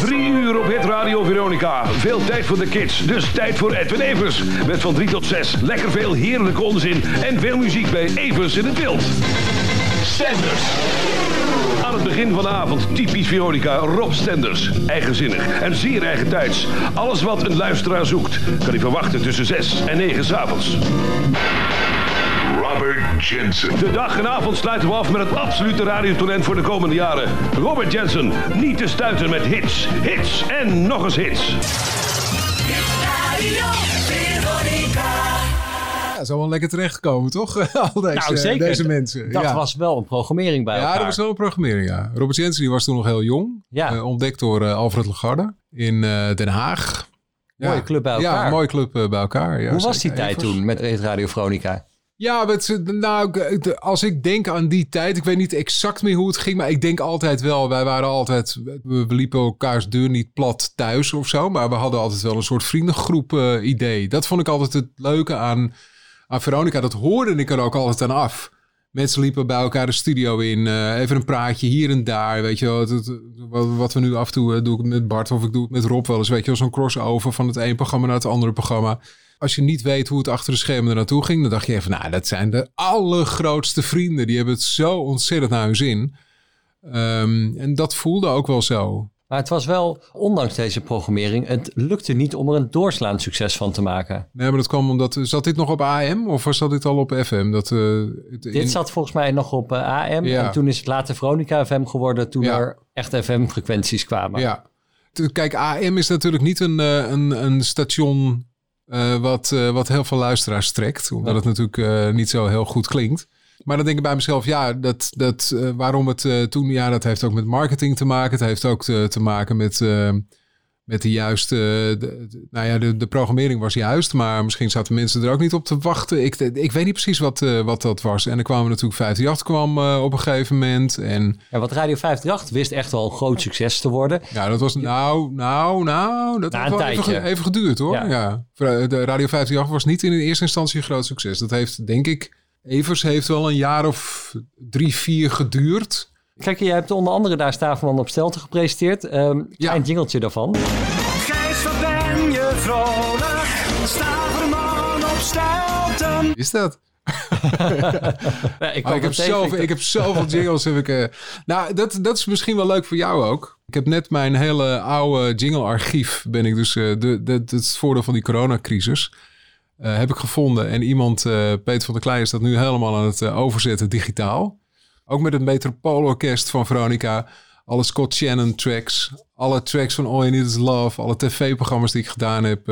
Drie uur op Hit Radio Veronica. Veel tijd voor de kids, dus tijd voor Edwin Evers. Met van 3 tot 6 lekker veel heerlijke onzin en veel muziek bij Evers in het wild. Stenders. Aan het begin van de avond typisch Veronica Rob Stenders. Eigenzinnig en zeer eigen tijds. Alles wat een luisteraar zoekt, kan hij verwachten tussen 6 en 9 s'avonds. Robert Jensen. De dag en avond sluiten we af met het absolute radiotalent voor de komende jaren. Robert Jensen, niet te stuiten met hits, hits en nog eens hits. Radio Veronica. Ja, zou wel lekker terechtkomen, toch? Al deze, Nou, zeker. deze mensen. Dat ja. was wel een programmering bij Ja, elkaar. dat was wel een programmering, ja. Robert Jensen die was toen nog heel jong. Ja. Eh, ontdekt door eh, Alfred Lagarde in eh, Den Haag. Ja. Mooie club bij elkaar. Ja, een mooie club bij elkaar. Ja, Hoe was die tijd Evers. toen met Radio Veronica? Ja, met, nou, als ik denk aan die tijd, ik weet niet exact meer hoe het ging, maar ik denk altijd wel, wij waren altijd, we, we liepen elkaars deur niet plat thuis of zo, maar we hadden altijd wel een soort vriendengroep eh, idee. Dat vond ik altijd het leuke aan, aan Veronica, dat hoorde ik er ook altijd aan af. Mensen liepen bij elkaar de studio in, eh, even een praatje hier en daar, weet je wel. Wat, wat we nu af en toe eh, doe ik met Bart of ik doe het met Rob wel eens, weet je wel. Zo'n crossover van het een programma naar het andere programma. Als je niet weet hoe het achter de schermen er naartoe ging, dan dacht je even, nou, dat zijn de allergrootste vrienden. Die hebben het zo ontzettend naar hun zin. Ehm, en dat voelde ook wel zo. Maar het was wel, ondanks deze programmering, het lukte niet om er een doorslaand succes van te maken. Nee, maar dat kwam omdat, zat dit nog op AM of was dat dit al op FM? Dat, eh, het- Dit in- zat volgens mij nog op eh, AM Ja. en toen is het later Veronica FM geworden toen Ja. er echt FM-frequenties kwamen. Ja. Kijk, AM is natuurlijk niet een, eh, een, een station wat, wat heel veel luisteraars trekt. Omdat het natuurlijk niet zo heel goed klinkt. Maar dan denk ik bij mezelf, ja, dat, dat, eh, waarom het eh, toen... Ja, dat heeft ook met marketing te maken. Het heeft ook te, te maken met, eh, met de juiste, de- nou ja, de, de programmering was juist, maar misschien zaten mensen er ook niet op te wachten. Ik, ik weet niet precies wat, wat dat was. En er kwamen natuurlijk 538 kwam op een gegeven moment. En Ja, want Radio 538 wist echt wel een groot succes te worden. ja, dat was nou, nou, nou, dat Na heeft een wel even, tijdje. ge- even geduurd hoor. Ja. Ja. De Radio 538 was niet in eerste instantie een groot succes. Dat heeft, denk ik, Evers heeft wel een jaar of drie, vier geduurd. Kijk, jij hebt onder andere daar Staverman op Stelten gepresenteerd. Ehm klein jingeltje daarvan. Gijs, wat ben je vrolijk? Staverman op Stelten. Is dat? Ja, ik heb zoveel, Ik- heb zoveel jingles. Heb ik, eh, nou, dat, dat is misschien wel leuk voor jou ook. Ik heb net mijn hele oude jingle-archief. Ben ik dus, eh, de, de, dat is het voordeel van die coronacrisis. Eh, heb ik gevonden. En iemand, eh, Peter van der Kleij, is dat nu helemaal aan het eh, overzetten digitaal. Ook met het Metropoolorkest van Veronica. Alle Scott Shannon tracks. Alle tracks van All You Need Is Love. Alle tv-programma's die ik gedaan heb.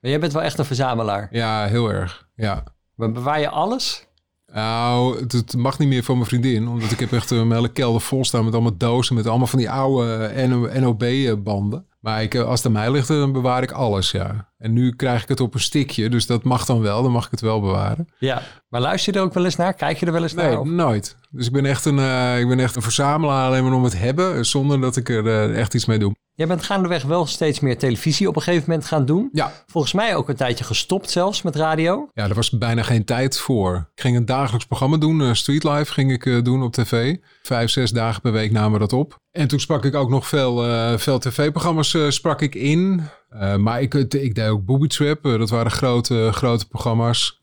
jij bent wel echt een verzamelaar. ja, heel erg. Ja. Maar bewaar je alles? Nou, het, het mag niet meer van mijn vriendin. Omdat ik heb echt een hele kelder vol staan met allemaal dozen. Met allemaal van die oude NOB-banden. Maar ik, eh, als het aan mij ligt, dan bewaar ik alles, ja. En nu krijg ik het op een stickje. Dus dat mag dan wel. Dan mag ik het wel bewaren. Ja. Maar luister je er ook wel eens naar? Kijk je er wel eens Nee, naar? Of- nooit. Dus ik ben echt een, eh, ik ben echt een verzamelaar alleen maar om het hebben. Zonder dat ik er eh, echt iets mee doe. Jij bent gaandeweg wel steeds meer televisie op een gegeven moment gaan doen. Ja. Volgens mij ook een tijdje gestopt zelfs met radio. Ja, er was bijna geen tijd voor. Ik ging een dagelijks programma doen. eh, Street Life ging ik eh, doen op tv. Vijf, zes dagen per week namen we dat op. En toen sprak ik ook nog veel, eh, veel tv-programma's sprak ik in. Maar ik, ik deed ook Booby Trap. dat waren grote, grote programma's.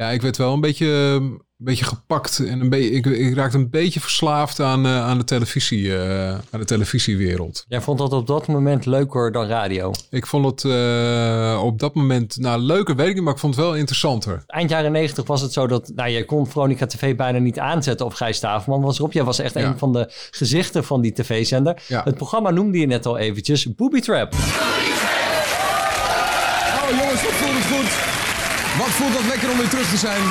Ja, ik werd wel een beetje, een beetje gepakt. En een beetje, ik, ik raakte een beetje verslaafd aan, eh, aan, de, televisie, eh, aan de televisiewereld. Jij vond dat op dat moment leuker dan radio. Ik vond het eh, op dat moment, nou leuker weet ik niet, maar ik vond het wel interessanter. Eind jaren negentig was het zo dat nou, je kon Veronica TV bijna niet aanzetten of Gijs Staverman was erop. Jij was echt Ja. een van de gezichten van die tv-zender. Ja. Het programma noemde je net al eventjes Booby Trap. Oh jongens, wat voelt het goed. Wat voelt dat lekker om weer terug te zijn.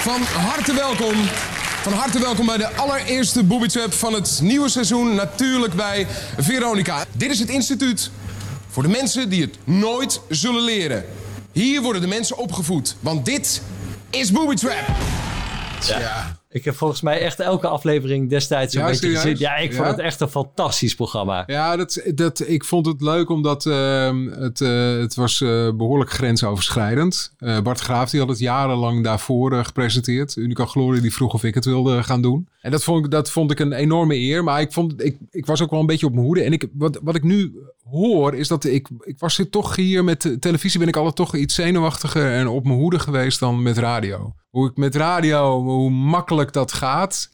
Van harte welkom. Van harte welkom bij de allereerste Booby Trap van het nieuwe seizoen. Natuurlijk bij Veronica. Dit is het instituut voor de mensen die het nooit zullen leren. Hier worden de mensen opgevoed. Want dit is Booby Trap. Ja. Ik heb volgens mij echt elke aflevering destijds een Ja, beetje serieus? gezien. Ja, ik vond Ja? het echt een fantastisch programma. Ja, dat, dat, ik vond het leuk omdat ehm, het, eh, het was eh, behoorlijk grensoverschrijdend. Eh Bart Graaf die had het jarenlang daarvoor gepresenteerd. Unica Glory die vroeg of ik het wilde gaan doen. En dat vond ik, dat vond ik een enorme eer. Maar ik, vond, ik, ik was ook wel een beetje op mijn hoede. En ik, wat, wat ik nu hoor is dat ik, ik was hier toch hier met de televisie ben ik altijd toch iets zenuwachtiger en op mijn hoede geweest dan met radio. Hoe ik met radio, hoe makkelijk dat gaat,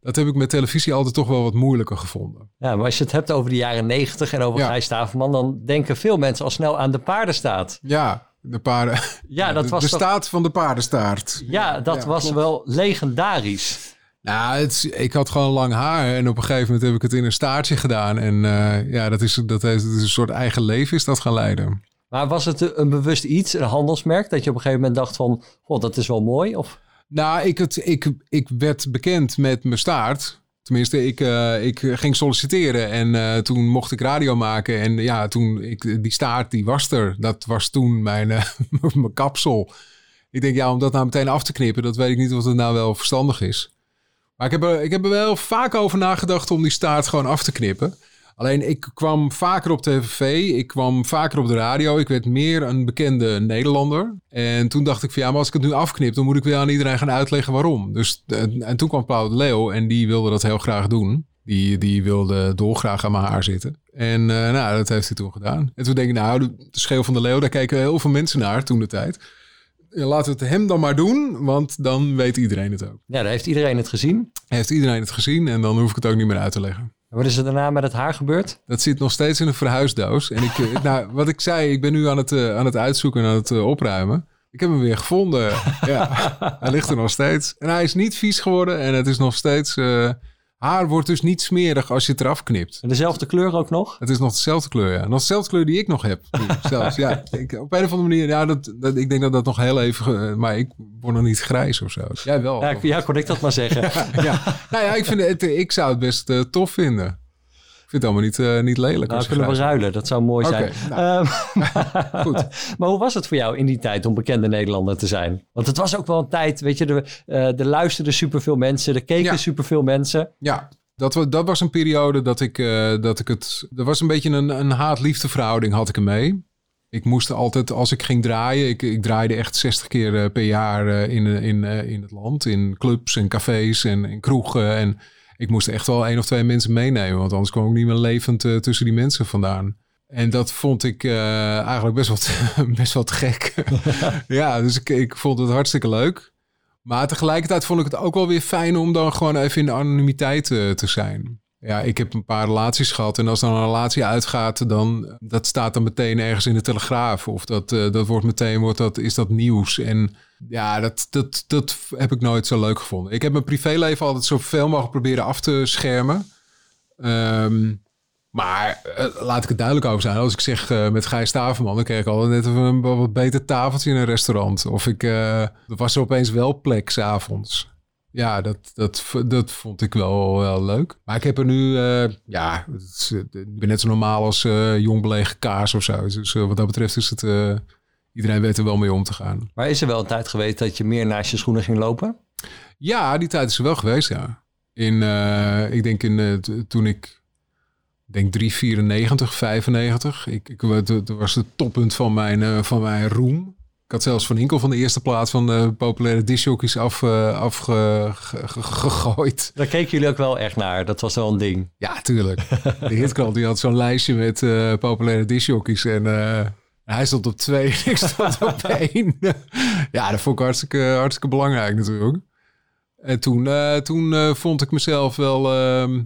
dat heb ik met televisie altijd toch wel wat moeilijker gevonden. Ja, maar als je het hebt over de jaren negentig en over Ja. Gijs Staverman, dan denken veel mensen al snel aan de paardenstaat. Ja, de paarden. Ja, dat de, was de toch- staat van de paardenstaart. Ja, dat Ja, was klopt. wel legendarisch. Nou, het, ik had gewoon lang haar en op een gegeven moment heb ik het in een staartje gedaan. En eh, ja, dat is, dat heeft is een soort eigen leven is dat gaan leiden. Maar was het een bewust iets, een handelsmerk, dat je op een gegeven moment dacht van, god, dat is wel mooi? Of Nou, ik, het, ik, ik werd bekend met mijn staart. Tenminste, ik, eh, ik ging solliciteren en eh, toen mocht ik radio maken. En ja, toen ik, die staart die was er. Dat was toen mijn, mijn kapsel. Ik denk, ja, om dat nou meteen af te knippen, dat weet ik niet of het nou wel verstandig is. Maar ik heb, er, ik heb er wel vaak over nagedacht om die staart gewoon af te knippen. Alleen ik kwam vaker op tv, ik kwam vaker op de radio. Ik werd meer een bekende Nederlander. En toen dacht ik van ja, maar als ik het nu afknip, dan moet ik weer aan iedereen gaan uitleggen waarom. Dus, en, en toen kwam Paul de Leeuw en die wilde dat heel graag doen. Die, die wilde dolgraag aan mijn haar zitten. En eh, nou, dat heeft hij toen gedaan. En toen denk ik, nou, de, schreeuw van de Leeuw, daar keken heel veel mensen naar toen de tijd. Ja, Laten we het hem dan maar doen, want dan weet iedereen het ook. ja, dan heeft iedereen het gezien. Heeft iedereen het gezien en dan hoef ik het ook niet meer uit te leggen. En wat is er daarna met het haar gebeurd? Dat zit nog steeds in een verhuisdoos. En ik, eh, nou, wat ik zei, ik ben nu aan het, eh, aan het uitzoeken en aan het eh, opruimen. Ik heb hem weer gevonden. Ja, hij ligt er nog steeds. En hij is niet vies geworden en het is nog steeds... haar wordt dus niet smerig als je het eraf knipt. En dezelfde kleur ook nog? Het is nog dezelfde kleur, ja. Nog dezelfde kleur die ik nog heb. Zelfs, ja. Ik, op een of andere manier, ja, dat, dat, ik denk dat dat nog heel even... eh, maar ik word nog niet grijs of zo. Jij wel. Ja, ik- ja, kon ik dat maar zeggen. ja. Nou ja, ik, vind het, ik zou het best eh, tof vinden. Ik vind het allemaal niet, eh, niet lelijk. Nou, als je kunnen we ruilen. Dat zou mooi zijn. nou. Ehm, Goed. maar hoe was het voor jou in die tijd om bekende Nederlander te zijn? Want het was ook wel een tijd, weet je, er, eh, er luisterden superveel mensen, er keken Ja. superveel mensen. Ja, dat, wa- dat was een periode dat ik, eh, dat ik het... Er was een beetje een, een haat-liefde verhouding had ik ermee. Ik moest altijd, als ik ging draaien... Ik, ik draaide echt 60 keer per jaar in, in, in het land. In clubs en cafés en in kroegen. En ik moest echt wel één of twee mensen meenemen. Want anders kwam ik niet meer levend eh, tussen die mensen vandaan. En dat vond ik eh, eigenlijk best wel, te- best wel te gek. ja, dus ik, ik vond het hartstikke leuk. Maar tegelijkertijd vond ik het ook wel weer fijn om dan gewoon even in de anonimiteit eh, te zijn. Ja, ik heb een paar relaties gehad. En als dan een relatie uitgaat, dan dat staat dan meteen ergens in de Telegraaf. Of dat, dat wordt meteen, wordt dat, is dat nieuws. En ja, dat, dat, dat heb ik nooit zo leuk gevonden. Ik heb mijn privéleven altijd zoveel mogelijk proberen af te schermen. Ehm, maar eh, laat ik het duidelijk over zijn. Als ik zeg eh, met Gijs Staverman, dan kreeg ik altijd net even een wat beter tafeltje in een restaurant. Of ik, eh was er opeens wel plek s'avonds. Ja, dat, dat, dat vond ik wel, wel leuk. Maar ik heb er nu, ja, ik ben net zo normaal als jong belegen kaas of zo. Dus wat dat betreft is het, iedereen weet er wel mee om te gaan. Maar is er wel een tijd geweest dat je meer naast je schoenen ging lopen? Ja, die tijd is er wel geweest, ja. In, eh, ik denk in, eh, t- toen ik, ik denk 394, 95. Ik, ik, het, het was het toppunt van mijn, eh, van mijn roem. Ik had zelfs Van Inkel van de eerste plaats van de populaire discjockeys af, eh, afgegooid. Daar keken jullie ook wel echt naar. Dat was wel een ding. Ja, tuurlijk. De hitkrant die had zo'n lijstje met eh, populaire discjockeys. En eh, hij stond op twee en ik stond op één. ja, dat vond ik hartstikke, hartstikke belangrijk natuurlijk. En toen, eh, toen eh, vond ik mezelf wel ehm,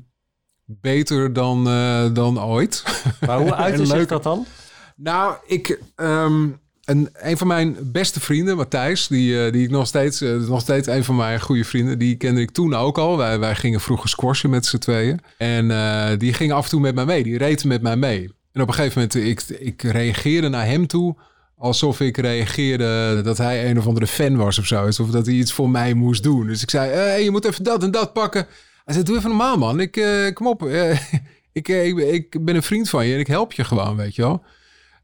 beter dan, eh, dan ooit. Maar hoe zich leuk. dat dan? Nou, ik, ehm, een, een van mijn beste vrienden, Matthijs, die, die ik nog steeds, nog steeds een van mijn goede vrienden, die kende ik toen ook al. Wij, wij gingen vroeger squashen met z'n tweeën. En die ging af en toe met mij mee, die reed met mij mee. En op een gegeven moment, ik, ik reageerde naar hem toe alsof ik reageerde dat hij een of andere fan was of zo. Alsof dat hij iets voor mij moest doen. Dus ik zei, eh, je moet even dat en dat pakken. Hij zei, doe even normaal man, ik, eh, kom op. eh, ik, eh, ik, ik ben een vriend van je en ik help je gewoon, weet je wel.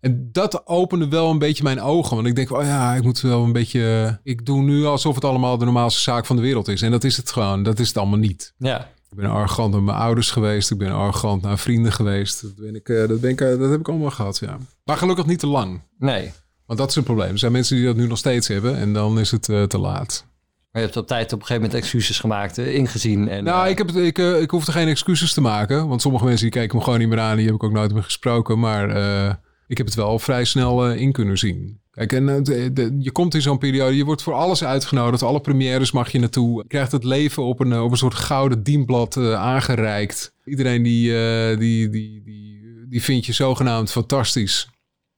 En dat opende wel een beetje mijn ogen. Want ik denk, oh ja, ik moet wel een beetje... Ik doe nu alsof het allemaal de normaalste zaak van de wereld is. En dat is het gewoon. Dat is het allemaal niet. Ja. Ik ben arrogant naar mijn ouders geweest. Ik ben arrogant naar vrienden geweest. Dat, ben ik, eh, dat, ben ik, eh, dat heb ik allemaal gehad, ja. Maar gelukkig niet te lang. Nee. Want dat is een probleem. Er zijn mensen die dat nu nog steeds hebben. En dan is het eh, te laat. Maar je hebt op tijd op een gegeven moment excuses gemaakt, ingezien. En, Nou, ik, heb ik, ik hoefde geen excuses te maken. Want sommige mensen die kijken me gewoon niet meer aan. Die heb ik ook nooit meer gesproken. Maar ik heb het wel vrij snel eh, in kunnen zien. Kijk, en eh, de- de- je komt in zo'n periode. Je wordt voor alles uitgenodigd. Alle premières mag je naartoe. Je krijgt het leven op een, eh, op een soort gouden dienblad eh, aangereikt. Iedereen die, eh, die, die, die, die vindt je zogenaamd fantastisch.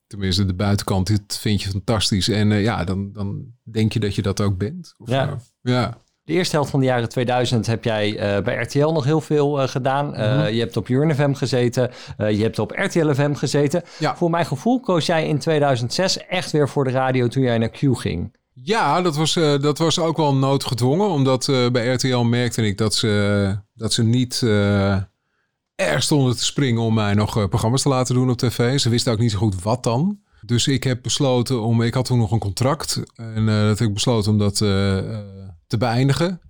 Tenminste, de buitenkant dit vind je fantastisch. En ja, dan, dan denk je dat je dat ook bent. Of, Ja. ja. De eerste helft van de jaren 2000 heb jij eh, bij RTL nog heel veel eh, gedaan. Eh, Mhm. Je hebt op Urn FM gezeten. Je hebt op RTL FM gezeten. Voor mijn gevoel koos jij in 2006 echt weer voor de radio toen jij naar Q ging. Ja, dat was, dat was ook wel noodgedwongen. Omdat bij RTL merkte ik dat ze, dat ze niet erg stonden te springen om mij nog programma's te laten doen op tv. Ze wisten ook niet zo goed wat dan. Dus ik heb besloten om. Ik had toen nog een contract. En eh, dat heb ik besloten om dat eh, eh, te beëindigen.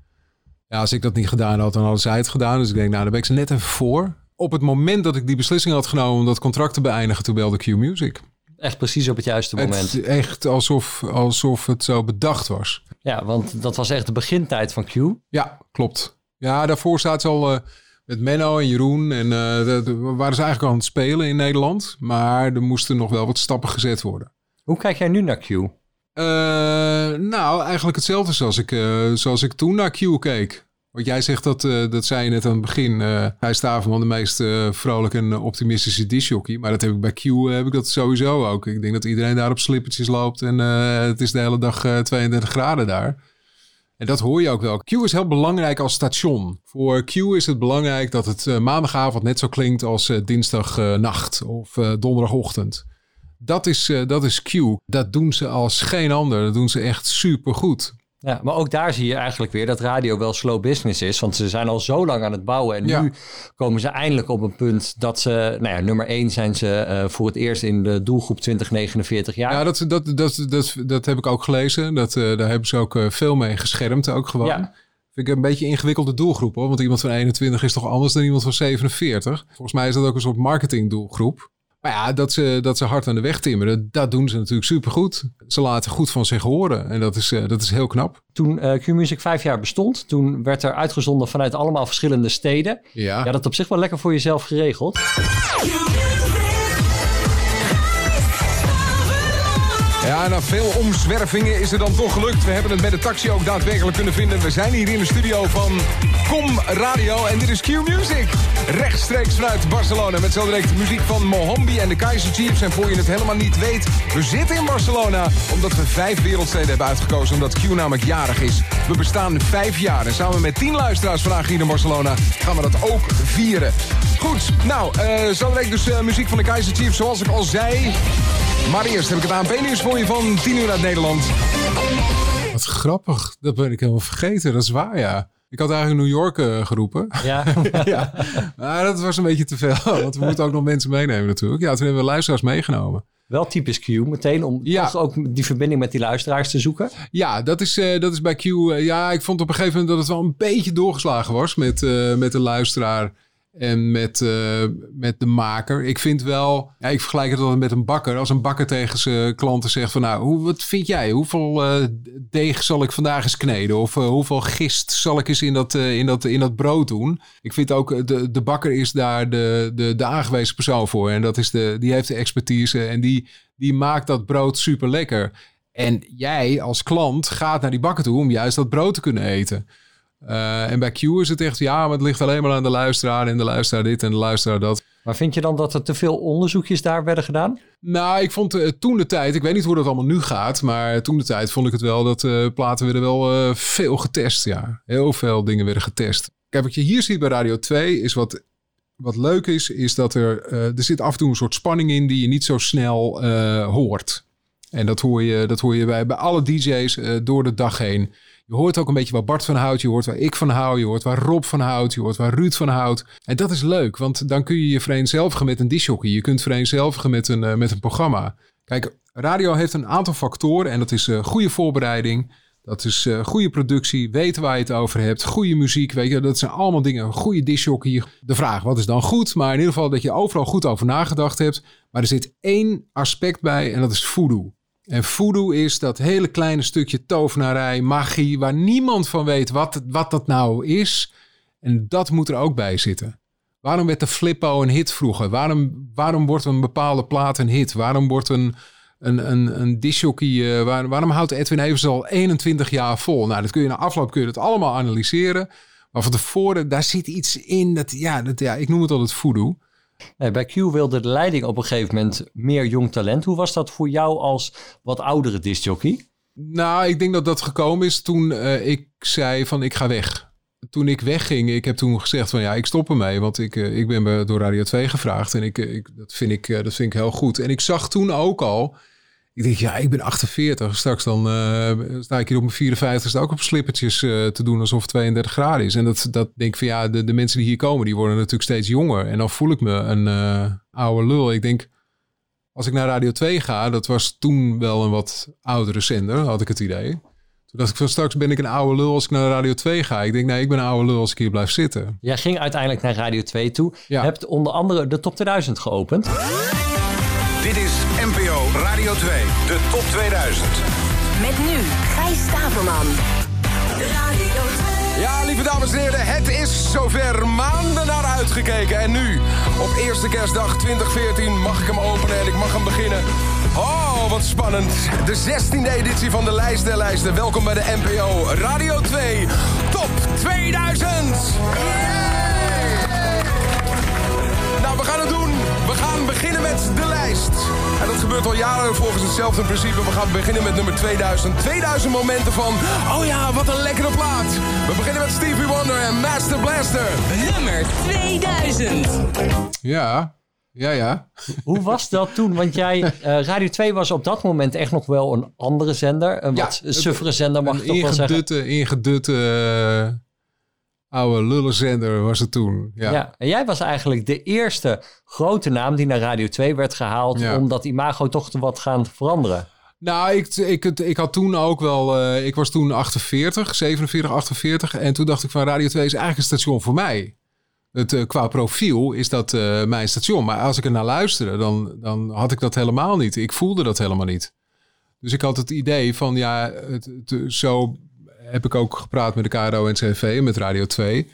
Ja, als ik dat niet gedaan had, dan hadden zij het gedaan. Dus ik denk, nou, daar ben ik ze net even voor. Op het moment dat ik die beslissing had genomen om dat contract te beëindigen, toen belde Q Music. Echt precies op het juiste moment. Het, echt alsof, alsof het zo bedacht was. Ja, want dat was echt de begintijd van Q. Ja, klopt. Ja, daarvoor staat ze al met Menno en Jeroen. En eh, de- de- waren ze eigenlijk al aan het spelen in Nederland. Maar er moesten nog wel wat stappen gezet worden. Hoe kijk jij nu naar Q? Eh, nou, eigenlijk hetzelfde zoals ik, eh, zoals ik toen naar Q keek. Want jij zegt dat, eh, dat zei je net aan het begin. eh hij staat van de meest eh, vrolijke en optimistische disjockey. Maar dat heb ik bij Q eh, heb ik dat sowieso ook. Ik denk dat iedereen daar op slippertjes loopt. En eh, het is de hele dag eh, 32 graden daar. En dat hoor je ook wel. Q is heel belangrijk als station. Voor Q is het belangrijk dat het eh, maandagavond net zo klinkt als eh, dinsdagnacht of eh, donderdagochtend. Dat is, dat is Q. Dat doen ze als geen ander. Dat doen ze echt supergoed. Ja, maar ook daar zie je eigenlijk weer dat radio wel slow business is. Want ze zijn al zo lang aan het bouwen. En Ja. nu komen ze eindelijk op een punt dat ze... Nou ja, nummer één zijn ze eh, voor het eerst in de doelgroep 2049 jaar. Ja, dat, dat, dat, dat, dat heb ik ook gelezen. Dat, eh, daar hebben ze ook eh, veel mee geschermd, ook gewoon. Ja. Vind ik een beetje een ingewikkelde doelgroep hoor. Want iemand van 21 is toch anders dan iemand van 47. Volgens mij is dat ook een soort marketingdoelgroep. Maar ja, dat ze, dat ze hard aan de weg timmeren, dat doen ze natuurlijk supergoed. Ze laten goed van zich horen. En dat is, eh, dat is heel knap. Toen eh, Q-Music vijf jaar bestond, toen werd er uitgezonden vanuit allemaal verschillende steden. Ja. Ja, dat op zich wel lekker voor jezelf geregeld. Ja, na veel omzwervingen is het dan toch gelukt. We hebben het met de taxi ook daadwerkelijk kunnen vinden. We zijn hier in de studio van Com Radio en dit is Q Music. Rechtstreeks vanuit Barcelona met zo direct muziek van Mohambi en de Kaiser Chiefs. En voor je het helemaal niet weet, we zitten in Barcelona omdat we vijf wereldsteden hebben uitgekozen. Omdat Q namelijk jarig is. We bestaan vijf jaar en samen met tien luisteraars vandaag hier in Barcelona gaan we dat ook vieren. Goed, nou, eh zo dus eh, muziek van de Kaiser Chiefs zoals ik al zei. Maar eerst heb ik het ANP-nieuws voor je van 10 uur uit Nederland. Wat grappig. Dat ben ik helemaal vergeten. Dat is waar, ja. Ik had eigenlijk New York eh, geroepen. Ja. ja. Maar dat was een beetje te veel. Want we moeten ook nog mensen meenemen natuurlijk. Ja, toen hebben we luisteraars meegenomen. Wel typisch Q, meteen om toch ook die verbinding met die luisteraars te zoeken. Ja, dat is, eh, dat is bij Q. eh, ja, ik vond op een gegeven moment dat het wel een beetje doorgeslagen was met, eh, met de luisteraar en met, eh, met de maker. Ik vind wel, ja, ik vergelijk het altijd met een bakker. Als een bakker tegen zijn klanten zegt van nou, hoe, wat vind jij? Hoeveel eh, deeg zal ik vandaag eens kneden? Of eh, hoeveel gist zal ik eens in dat, in dat, in dat brood doen? Ik vind ook, de, de bakker is daar de, de, de aangewezen persoon voor. En dat is de, die heeft de expertise en die, die maakt dat brood super lekker. En jij als klant gaat naar die bakker toe om juist dat brood te kunnen eten. Eh, en bij Q is het echt, ja, maar het ligt alleen maar aan de luisteraar en de luisteraar dit en de luisteraar dat. Maar vind je dan dat er te veel onderzoekjes daar werden gedaan? Nou, ik vond eh, toen de tijd, ik weet niet hoe dat allemaal nu gaat, maar toen de tijd vond ik het wel dat eh, platen werden wel veel getest. Ja, heel veel dingen werden getest. Kijk, wat je hier ziet bij Radio 2 is wat, wat leuk is, is dat er, er zit af en toe een soort spanning in die je niet zo snel hoort. En dat hoor je, dat hoor je bij, bij alle DJ's door de dag heen. Je hoort ook een beetje waar Bart van houdt. Je hoort waar ik van hou. Je hoort waar Rob van houdt. Je hoort waar Ruud van houdt. En dat is leuk, want dan kun je je vereenzelvigen met een disjockey. Je kunt vereenzelvigen met een, eh, met een programma. Kijk, radio heeft een aantal factoren. En dat is eh, goede voorbereiding. Dat is eh, goede productie. Weten waar je het over hebt. Goede muziek. Weet je, dat zijn allemaal dingen. Goede disjockey. De vraag, wat is dan goed? Maar in ieder geval dat je overal goed over nagedacht hebt. Maar er zit één aspect bij en dat is voodoo. En voodoo is dat hele kleine stukje tovenarij, magie, waar niemand van weet wat, wat dat nou is. En dat moet er ook bij zitten. Waarom werd de Flippo een hit vroeger? Waarom, waarom wordt een bepaalde plaat een hit? Waarom wordt een, een, een, een disjockey, eh, waar- waarom houdt Edwin Evers al 21 jaar vol? Nou, dat kun je na afloop kun je dat allemaal analyseren. Maar van tevoren, daar zit iets in. Dat, ja, dat, ja, ik noem het altijd voodoo. Nee, bij Q wilde de leiding op een gegeven moment meer jong talent. Hoe was dat voor jou als wat oudere discjockey? Nou, ik denk dat dat gekomen is toen eh, ik zei van ik ga weg. Toen ik wegging, ik heb toen gezegd van ja, ik stop ermee. Want ik, eh, ik ben door Radio 2 gevraagd en ik, eh, ik, dat, vind ik, eh, dat vind ik heel goed. En ik zag toen ook al, ik denk ja, ik ben 48. Straks dan eh, sta ik hier op mijn 54 ook op slippertjes eh, te doen alsof het 32 graden is. En dat, dat denk ik van ja, de, de mensen die hier komen, die worden natuurlijk steeds jonger. En dan voel ik me een eh, oude lul. Ik denk, als ik naar Radio 2 ga, dat was toen wel een wat oudere zender, had ik het idee. Toen dacht ik van straks ben ik een oude lul als ik naar Radio 2 ga. Ik denk, nee, ik ben een oude lul als ik hier blijf zitten. Jij ging uiteindelijk naar Radio 2 toe. Je hebt onder andere de Top 2000 geopend. Dit is NPO Radio 2, de top 2000. Met nu Gijs Staverman. Radio 2. Ja, lieve dames en heren, het is zover. Maanden naar uitgekeken. En nu, op eerste kerstdag 2014, mag ik hem openen en ik mag hem beginnen. Oh, wat spannend. De 16e editie van de Lijst der Lijsten. Welkom bij de NPO Radio 2 Top 2000. Nou, We gaan beginnen met de lijst. En dat gebeurt al jaren volgens hetzelfde principe. We gaan beginnen met nummer 2000. 2000 momenten van, oh ja, wat een lekkere plaat. We beginnen met Stevie Wonder en Master Blaster. Nummer 2000. Ja, Ja, ja. Hoe was dat toen? Want jij, eh, Radio 2 was op dat moment echt nog wel een andere zender. Een Ja, wat suffere zender mag Een ik toch wel zeggen. ingedutte, ingedutte eh, oude lullenzender was het toen. Ja. Ja. En jij was eigenlijk de eerste grote naam die naar Radio 2 werd gehaald... Ja. om dat imago toch te wat gaan veranderen. Nou, ik, ik, ik had toen ook wel... eh, ik was toen 48, 47, 48. En toen dacht ik van Radio 2 is eigenlijk een station voor mij. Het, eh, qua profiel is dat eh, mijn station. Maar als ik er naar luisterde, dan, dan had ik dat helemaal niet. Ik voelde dat helemaal niet. Dus ik had het idee van, ja, het, het- zo heb ik ook gepraat met de KRO en CV, met Radio 2.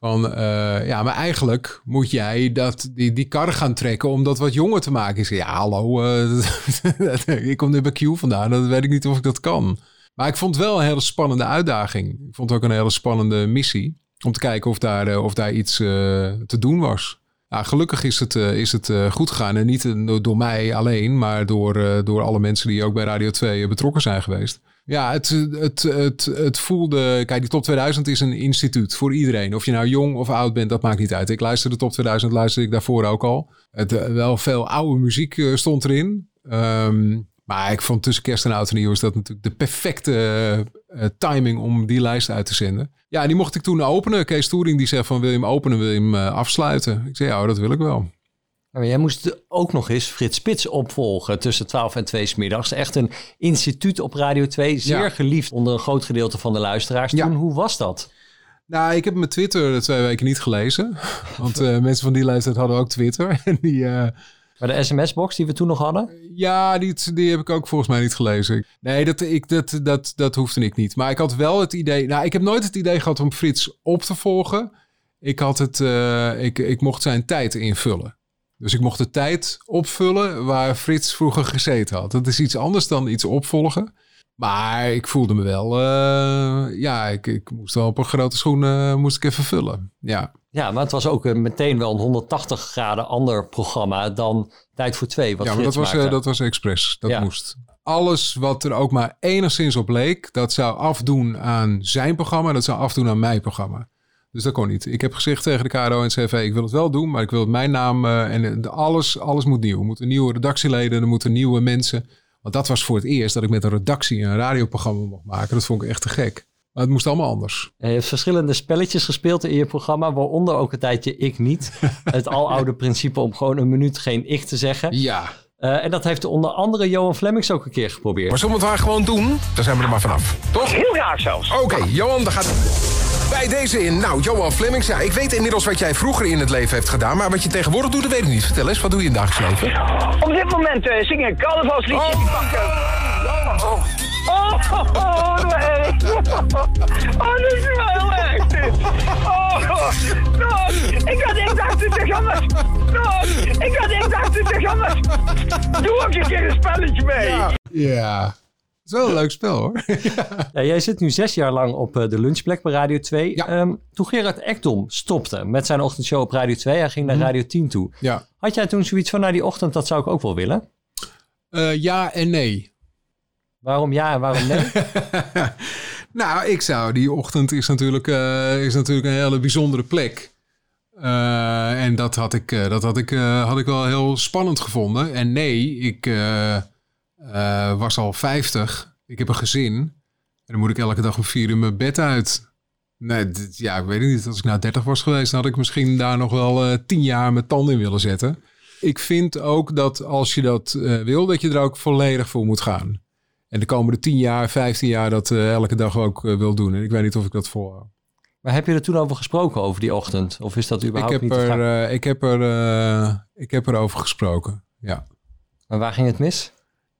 Van, eh, ja, maar eigenlijk moet jij dat, die, die kar gaan trekken om dat wat jonger te maken. Ik ja, hallo, eh, ik kom net bij Q vandaan, dat weet ik niet of ik dat kan. Maar ik vond het wel een hele spannende uitdaging. Ik vond het ook een hele spannende missie. Om te kijken of daar, eh, of daar iets te doen was. Ja, gelukkig is het, is het goed gegaan. En niet door mij alleen, maar door, door alle mensen die ook bij Radio 2 betrokken zijn geweest. Ja, het, het, het, het voelde... Kijk, die Top 2000 is een instituut voor iedereen. Of je nou jong of oud bent, dat maakt niet uit. Ik luisterde de Top 2000, luisterde ik daarvoor ook al. Het, eh, wel veel oude muziek eh, stond erin. Ehm, maar ik vond tussen kerst en oud en nieuw is dat natuurlijk de perfecte eh, timing om die lijst uit te zenden. Ja, die mocht ik toen openen. Kees Toering die zegt van wil je hem openen, wil je hem afsluiten? Ik zei ja, dat wil ik wel. Maar jij moest ook nog eens Frits Spits opvolgen tussen 12 en 2 's middags. Echt een instituut op Radio 2, zeer Ja. geliefd onder een groot gedeelte van de luisteraars. Toen, hoe was dat? Nou, ik heb mijn Twitter twee weken niet gelezen. Want eh, mensen van die leeftijd hadden ook Twitter. En die, eh, Maar de sms-box die we toen nog hadden? ja, die, die heb ik ook volgens mij niet gelezen. Nee, dat, ik, dat, dat, dat hoefde ik niet. Maar ik had wel het idee... Nou, ik heb nooit het idee gehad om Frits op te volgen. Ik, had het, eh, ik, ik mocht zijn tijd invullen. Dus ik mocht de tijd opvullen waar Frits vroeger gezeten had. Dat is iets anders dan iets opvolgen. Maar ik voelde me wel... eh, ja, ik, ik moest wel op een grote schoen eh, moest ik even vullen. Ja. Ja, maar het was ook meteen wel een 180 graden ander programma dan Tijd voor Twee. Wat ja, maar dat was, eh, dat was expres. Dat Ja. moest. Alles wat er ook maar enigszins op leek, dat zou afdoen aan zijn programma. Dat zou afdoen aan mijn programma. Dus dat kon niet. Ik heb gezegd tegen de KRO en CV, ik wil het wel doen, maar ik wil het mijn naam eh, en de- alles, alles moet nieuw. Er moeten nieuwe redactieleden, er moeten nieuwe mensen. Want dat was voor het eerst dat ik met een redactie een radioprogramma mocht maken. Dat vond ik echt te gek. Maar het moest allemaal anders. Je hebt verschillende spelletjes gespeeld in je programma, waaronder ook een tijdje ik niet. Het aloude principe om gewoon een minuut geen ik te zeggen. Ja. en dat heeft onder andere Johan Flemmings ook een keer geprobeerd. Maar zullen we het maar gewoon doen? Dan zijn we er maar vanaf. Toch? Heel graag zelfs. Oké, Johan, dan gaat bij deze in. Nou, Johan Flemings, ja, ik weet inmiddels wat jij vroeger in het leven hebt gedaan. Maar wat je tegenwoordig doet, dat weet ik niet. Vertel eens, wat doe je in het dagelijks leven? Op dit moment eh, zingen ik carnavalsliedjes. Oh. Ik pak, eh, oh, oh, oh, oh, erg. Oh, dat is wel heel erg. dit. Oh, oh, ik had ik dacht het is anders. Oh, ik had dacht het is anders. Doe ook een keer een spelletje mee. Ja. Is wel een leuk spel hoor. Ja, jij zit nu zes jaar lang op eh, de lunchplek bij Radio 2. Ehm, toen Gerard Ekdom stopte met zijn ochtendshow op Radio 2, hij ging naar Radio 10 toe. Ja. Had jij toen zoiets van, nou die ochtend, dat zou ik ook wel willen? Eh, ja en nee. Waarom ja en waarom nee? Nou, ik zou. Die ochtend is natuurlijk, eh, is natuurlijk een hele bijzondere plek. Eh, en dat had ik, eh, dat had ik, eh, had ik wel heel spannend gevonden. En nee, ik eh, was al 50. Ik heb een gezin. En dan moet ik elke dag om vier uur mijn bed uit. Nee, dit- ja, ik weet het niet. Als ik nou 30 was geweest, dan had ik misschien daar nog wel eh, tien jaar mijn tanden in willen zetten. Ik vind ook dat als je dat eh, wil, dat je er ook volledig voor moet gaan. En de komende 10 jaar, 15 jaar dat elke dag ook wil doen. En ik weet niet of ik dat volhoud. Maar heb je er toen over gesproken, over die ochtend? Of is dat Ik überhaupt heb, niet te vragen? er, ik, heb er, ik heb erover gesproken. Ja. Maar waar ging het mis?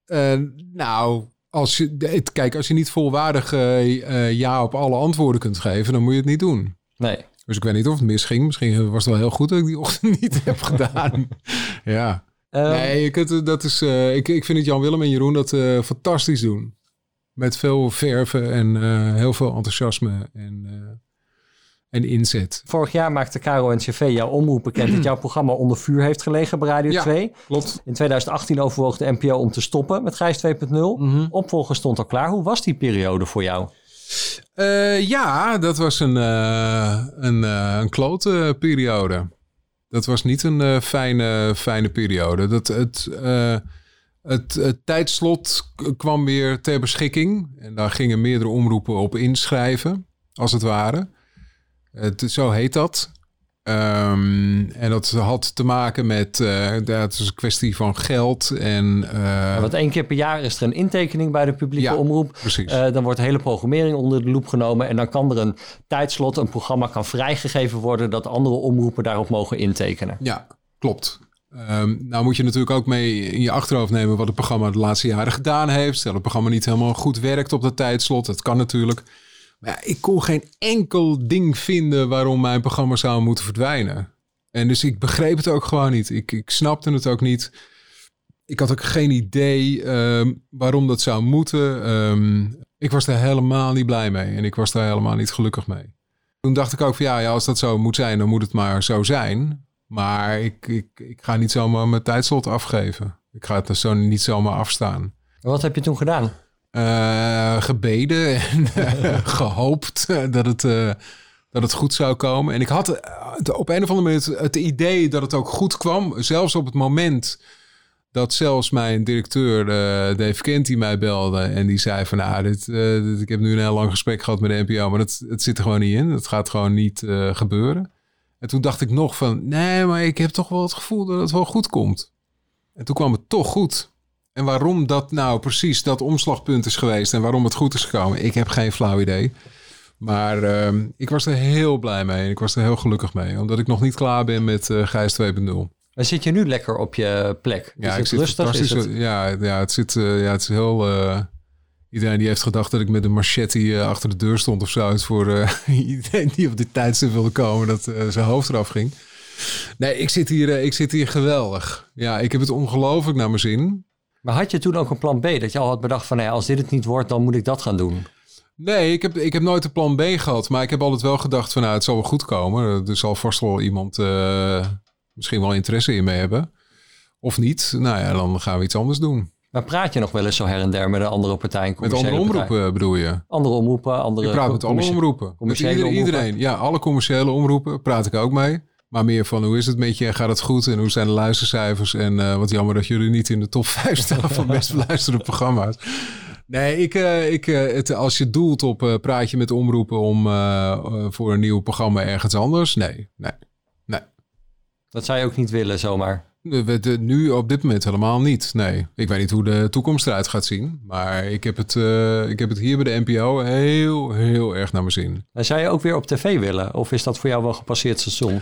Eh, nou, als je, het- kijk, als je niet volwaardig eh, eh, ja op alle antwoorden kunt geven, dan moet je het niet doen. Nee. Dus ik weet niet of het misging. Misschien was het wel heel goed dat ik die ochtend niet heb gedaan. ja. Ehm, nee, ik, het, dat is, ik, ik vind dat Jan Willem en Jeroen dat fantastisch doen. Met veel verven en heel veel enthousiasme en, en inzet. Vorig jaar maakte Caro en CV jouw omroep bekend dat jouw programma onder vuur heeft gelegen bij Radio Ja, 2. Klopt. In 2018 overwoog de NPO om te stoppen met Gijs 2.0. Mhm. Opvolger stond al klaar. Hoe was die periode voor jou? Eh, ja, dat was een, eh, een, eh, een klote periode. Dat was niet een fijne, fijne periode. Dat, het, het, het tijdslot kwam weer ter beschikking. En daar gingen meerdere omroepen op inschrijven, als het ware. Het, zo heet dat. Ehm, en dat had te maken met, eh dat is een kwestie van geld en... eh, Want één keer per jaar is er een intekening bij de publieke omroep. precies. Eh, dan wordt de hele programmering onder de loep genomen. En dan kan er een tijdslot, een programma kan vrijgegeven worden... dat andere omroepen daarop mogen intekenen. Ja, klopt. Ehm, nou moet je natuurlijk ook mee in je achterhoofd nemen wat het programma de laatste jaren gedaan heeft. Stel het programma niet helemaal goed werkt op dat tijdslot. Dat kan natuurlijk. Maar ja, ik kon geen enkel ding vinden waarom mijn programma zou moeten verdwijnen. En dus ik begreep het ook gewoon niet. Ik, ik snapte het ook niet. Ik had ook geen idee ehm, waarom dat zou moeten. Ehm, ik was daar helemaal niet blij mee. En ik was daar helemaal niet gelukkig mee. Toen dacht ik ook van ja, ja, als dat zo moet zijn, dan moet het maar zo zijn. Maar ik, ik, ik ga niet zomaar mijn tijdslot afgeven. Ik ga het er zo niet zomaar afstaan. Wat heb je toen gedaan? Eh, gebeden en eh, gehoopt eh, dat het, dat het goed zou komen. En ik had op een of andere manier het, idee dat het ook goed kwam. Zelfs op het moment dat zelfs mijn directeur, Dave Kent, die mij belde. En die zei van, nou, dit, ik heb nu een heel lang gesprek gehad met de NPO. Maar het, het zit er gewoon niet in. Het gaat gewoon niet gebeuren. En toen dacht ik nog van, nee, maar ik heb toch wel het gevoel dat het wel goed komt. En toen kwam het toch goed. En waarom dat nou precies dat omslagpunt is geweest en waarom het goed is gekomen, ik heb geen flauw idee. Maar ehm, ik was er heel blij mee en ik was er heel gelukkig mee, omdat ik nog niet klaar ben met eh Gijs 2.0. Maar zit je nu lekker op je plek? Ja, is ik het zit rustig? Is het... Ja, ja, het zit, eh, ja, het is heel. eh, iedereen die heeft gedacht dat ik met een machete achter de deur stond of zo, is voor iedereen die op dit tijdstip wilde komen, dat zijn hoofd eraf ging. Nee, ik zit hier, ik zit hier geweldig. Ja, ik heb het ongelooflijk naar mijn zin. Maar had je toen ook een plan B? Dat je al had bedacht van, nou als dit het niet wordt, dan moet ik dat gaan doen. Nee, ik heb, ik heb nooit een plan B gehad. Maar ik heb altijd wel gedacht van nou, het zal wel goed komen. Er zal vast wel iemand eh, misschien wel interesse in me hebben. Of niet. Nou ja, dan gaan we iets anders doen. Maar praat je nog wel eens zo her en der met een andere partij? Een Met andere omroepen partij? bedoel je? Andere omroepen, andere... Ik praat met alle omroepen. Met omroepen. iedereen. Ja, alle commerciële omroepen praat ik ook mee. Maar meer van hoe is het met je en gaat het goed en hoe zijn de luistercijfers? En eh, wat jammer dat jullie niet in de top 5 staan van best beluisterde programma's. Nee, ik, eh, ik, eh, het, als je doelt op eh, praat je met omroepen om voor een nieuw programma ergens anders. Nee, nee, nee. Dat zou je ook niet willen zomaar. We- nu op dit moment helemaal niet. Nee, ik weet niet hoe de toekomst eruit gaat zien. Maar ik heb het, ik heb het hier bij de NPO heel, heel erg naar mijn zin. En zou je ook weer op tv willen? Of is dat voor jou wel gepasseerd station?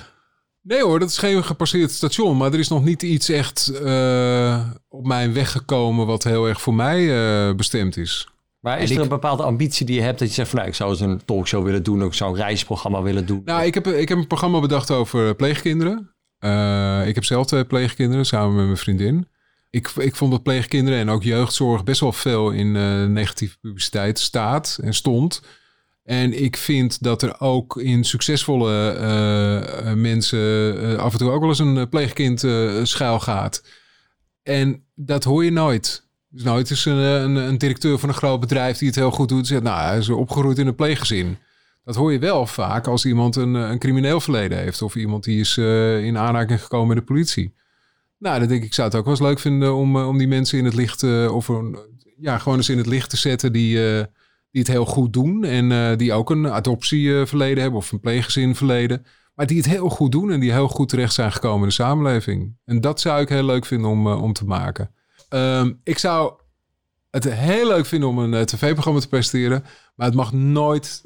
Nee hoor, dat is geen gepasseerd station. Maar er is nog niet iets echt eh, op mijn weg gekomen wat heel erg voor mij eh, bestemd is. Maar is er een bepaalde ambitie die je hebt dat je zegt van nou, ik zou eens een talkshow willen doen, of ik zou een reisprogramma willen doen? Nou, ik heb, ik heb een programma bedacht over pleegkinderen. Eh, ik heb zelf twee pleegkinderen samen met mijn vriendin. Ik, ik vond dat pleegkinderen en ook jeugdzorg best wel veel in eh, negatieve publiciteit staat en stond. En ik vind dat er ook in succesvolle eh, eh, mensen eh, af en toe ook wel eens een pleegkind eh, schuil gaat. En dat hoor je nooit. Dus nooit is een, een, een directeur van een groot bedrijf die het heel goed doet. Zegt, nou, hij is opgegroeid in een pleeggezin. Dat hoor je wel vaak als iemand een, een crimineel verleden heeft. Of iemand die is in aanraking gekomen met de politie. Nou, dan denk ik, ik zou het ook wel eens leuk vinden om, om die mensen in het licht... of ja, gewoon eens in het licht te zetten die, die het heel goed doen. En eh, die ook een adoptieverleden hebben of een pleeggezin verleden. Maar die het heel goed doen en die heel goed terecht zijn gekomen in de samenleving. En dat zou ik heel leuk vinden om, eh, om te maken. Ehm, ik zou het heel leuk vinden om een eh, tv-programma te presenteren. Maar het mag nooit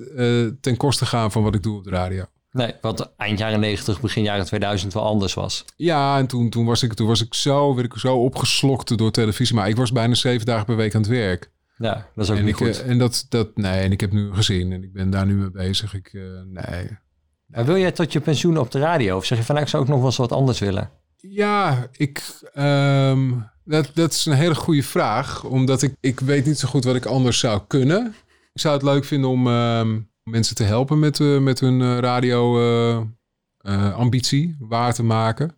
ten koste gaan van wat ik doe op de radio. Nee, wat eind jaren 90, begin jaren 2000 wel anders was. Ja, en toen, toen, was ik, toen was ik zo, werd ik zo opgeslokt door televisie. Maar ik was bijna zeven dagen per week aan het werk. Ja, dat is ook en niet ik, goed. eh, En dat, dat, nee, en ik heb nu een gezin en ik ben daar nu mee bezig. Ik, eh, nee. Maar wil jij tot je pensioen op de radio? Of zeg je van nou, ik zou ook nog wel eens wat anders willen? Ja, ik, ehm, dat, dat is een hele goede vraag. Omdat ik, ik weet niet zo goed wat ik anders zou kunnen. Ik zou het leuk vinden om ehm, mensen te helpen met, eh, met hun radio ambitie waar te maken.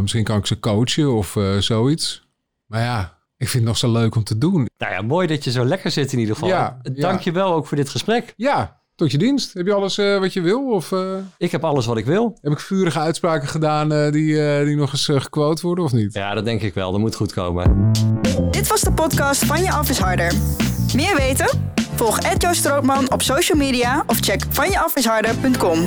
Misschien kan ik ze coachen of zoiets. Maar ja, ik vind het nog zo leuk om te doen. Nou ja, mooi dat je zo lekker zit in ieder geval. Ja, Dank ja. je wel ook voor dit gesprek. Ja, Tot je dienst. Heb je alles eh, wat je wil? Of, eh, Ik heb alles wat ik wil. heb ik vurige uitspraken gedaan eh, die, eh, die nog eens uh, gequote worden of niet? Ja, dat denk ik wel. Dat moet goed komen. Dit was de podcast van Je Af is Harder. Meer weten? Volg Ed Joost Strootman op social media of check vanjeafisharder.com.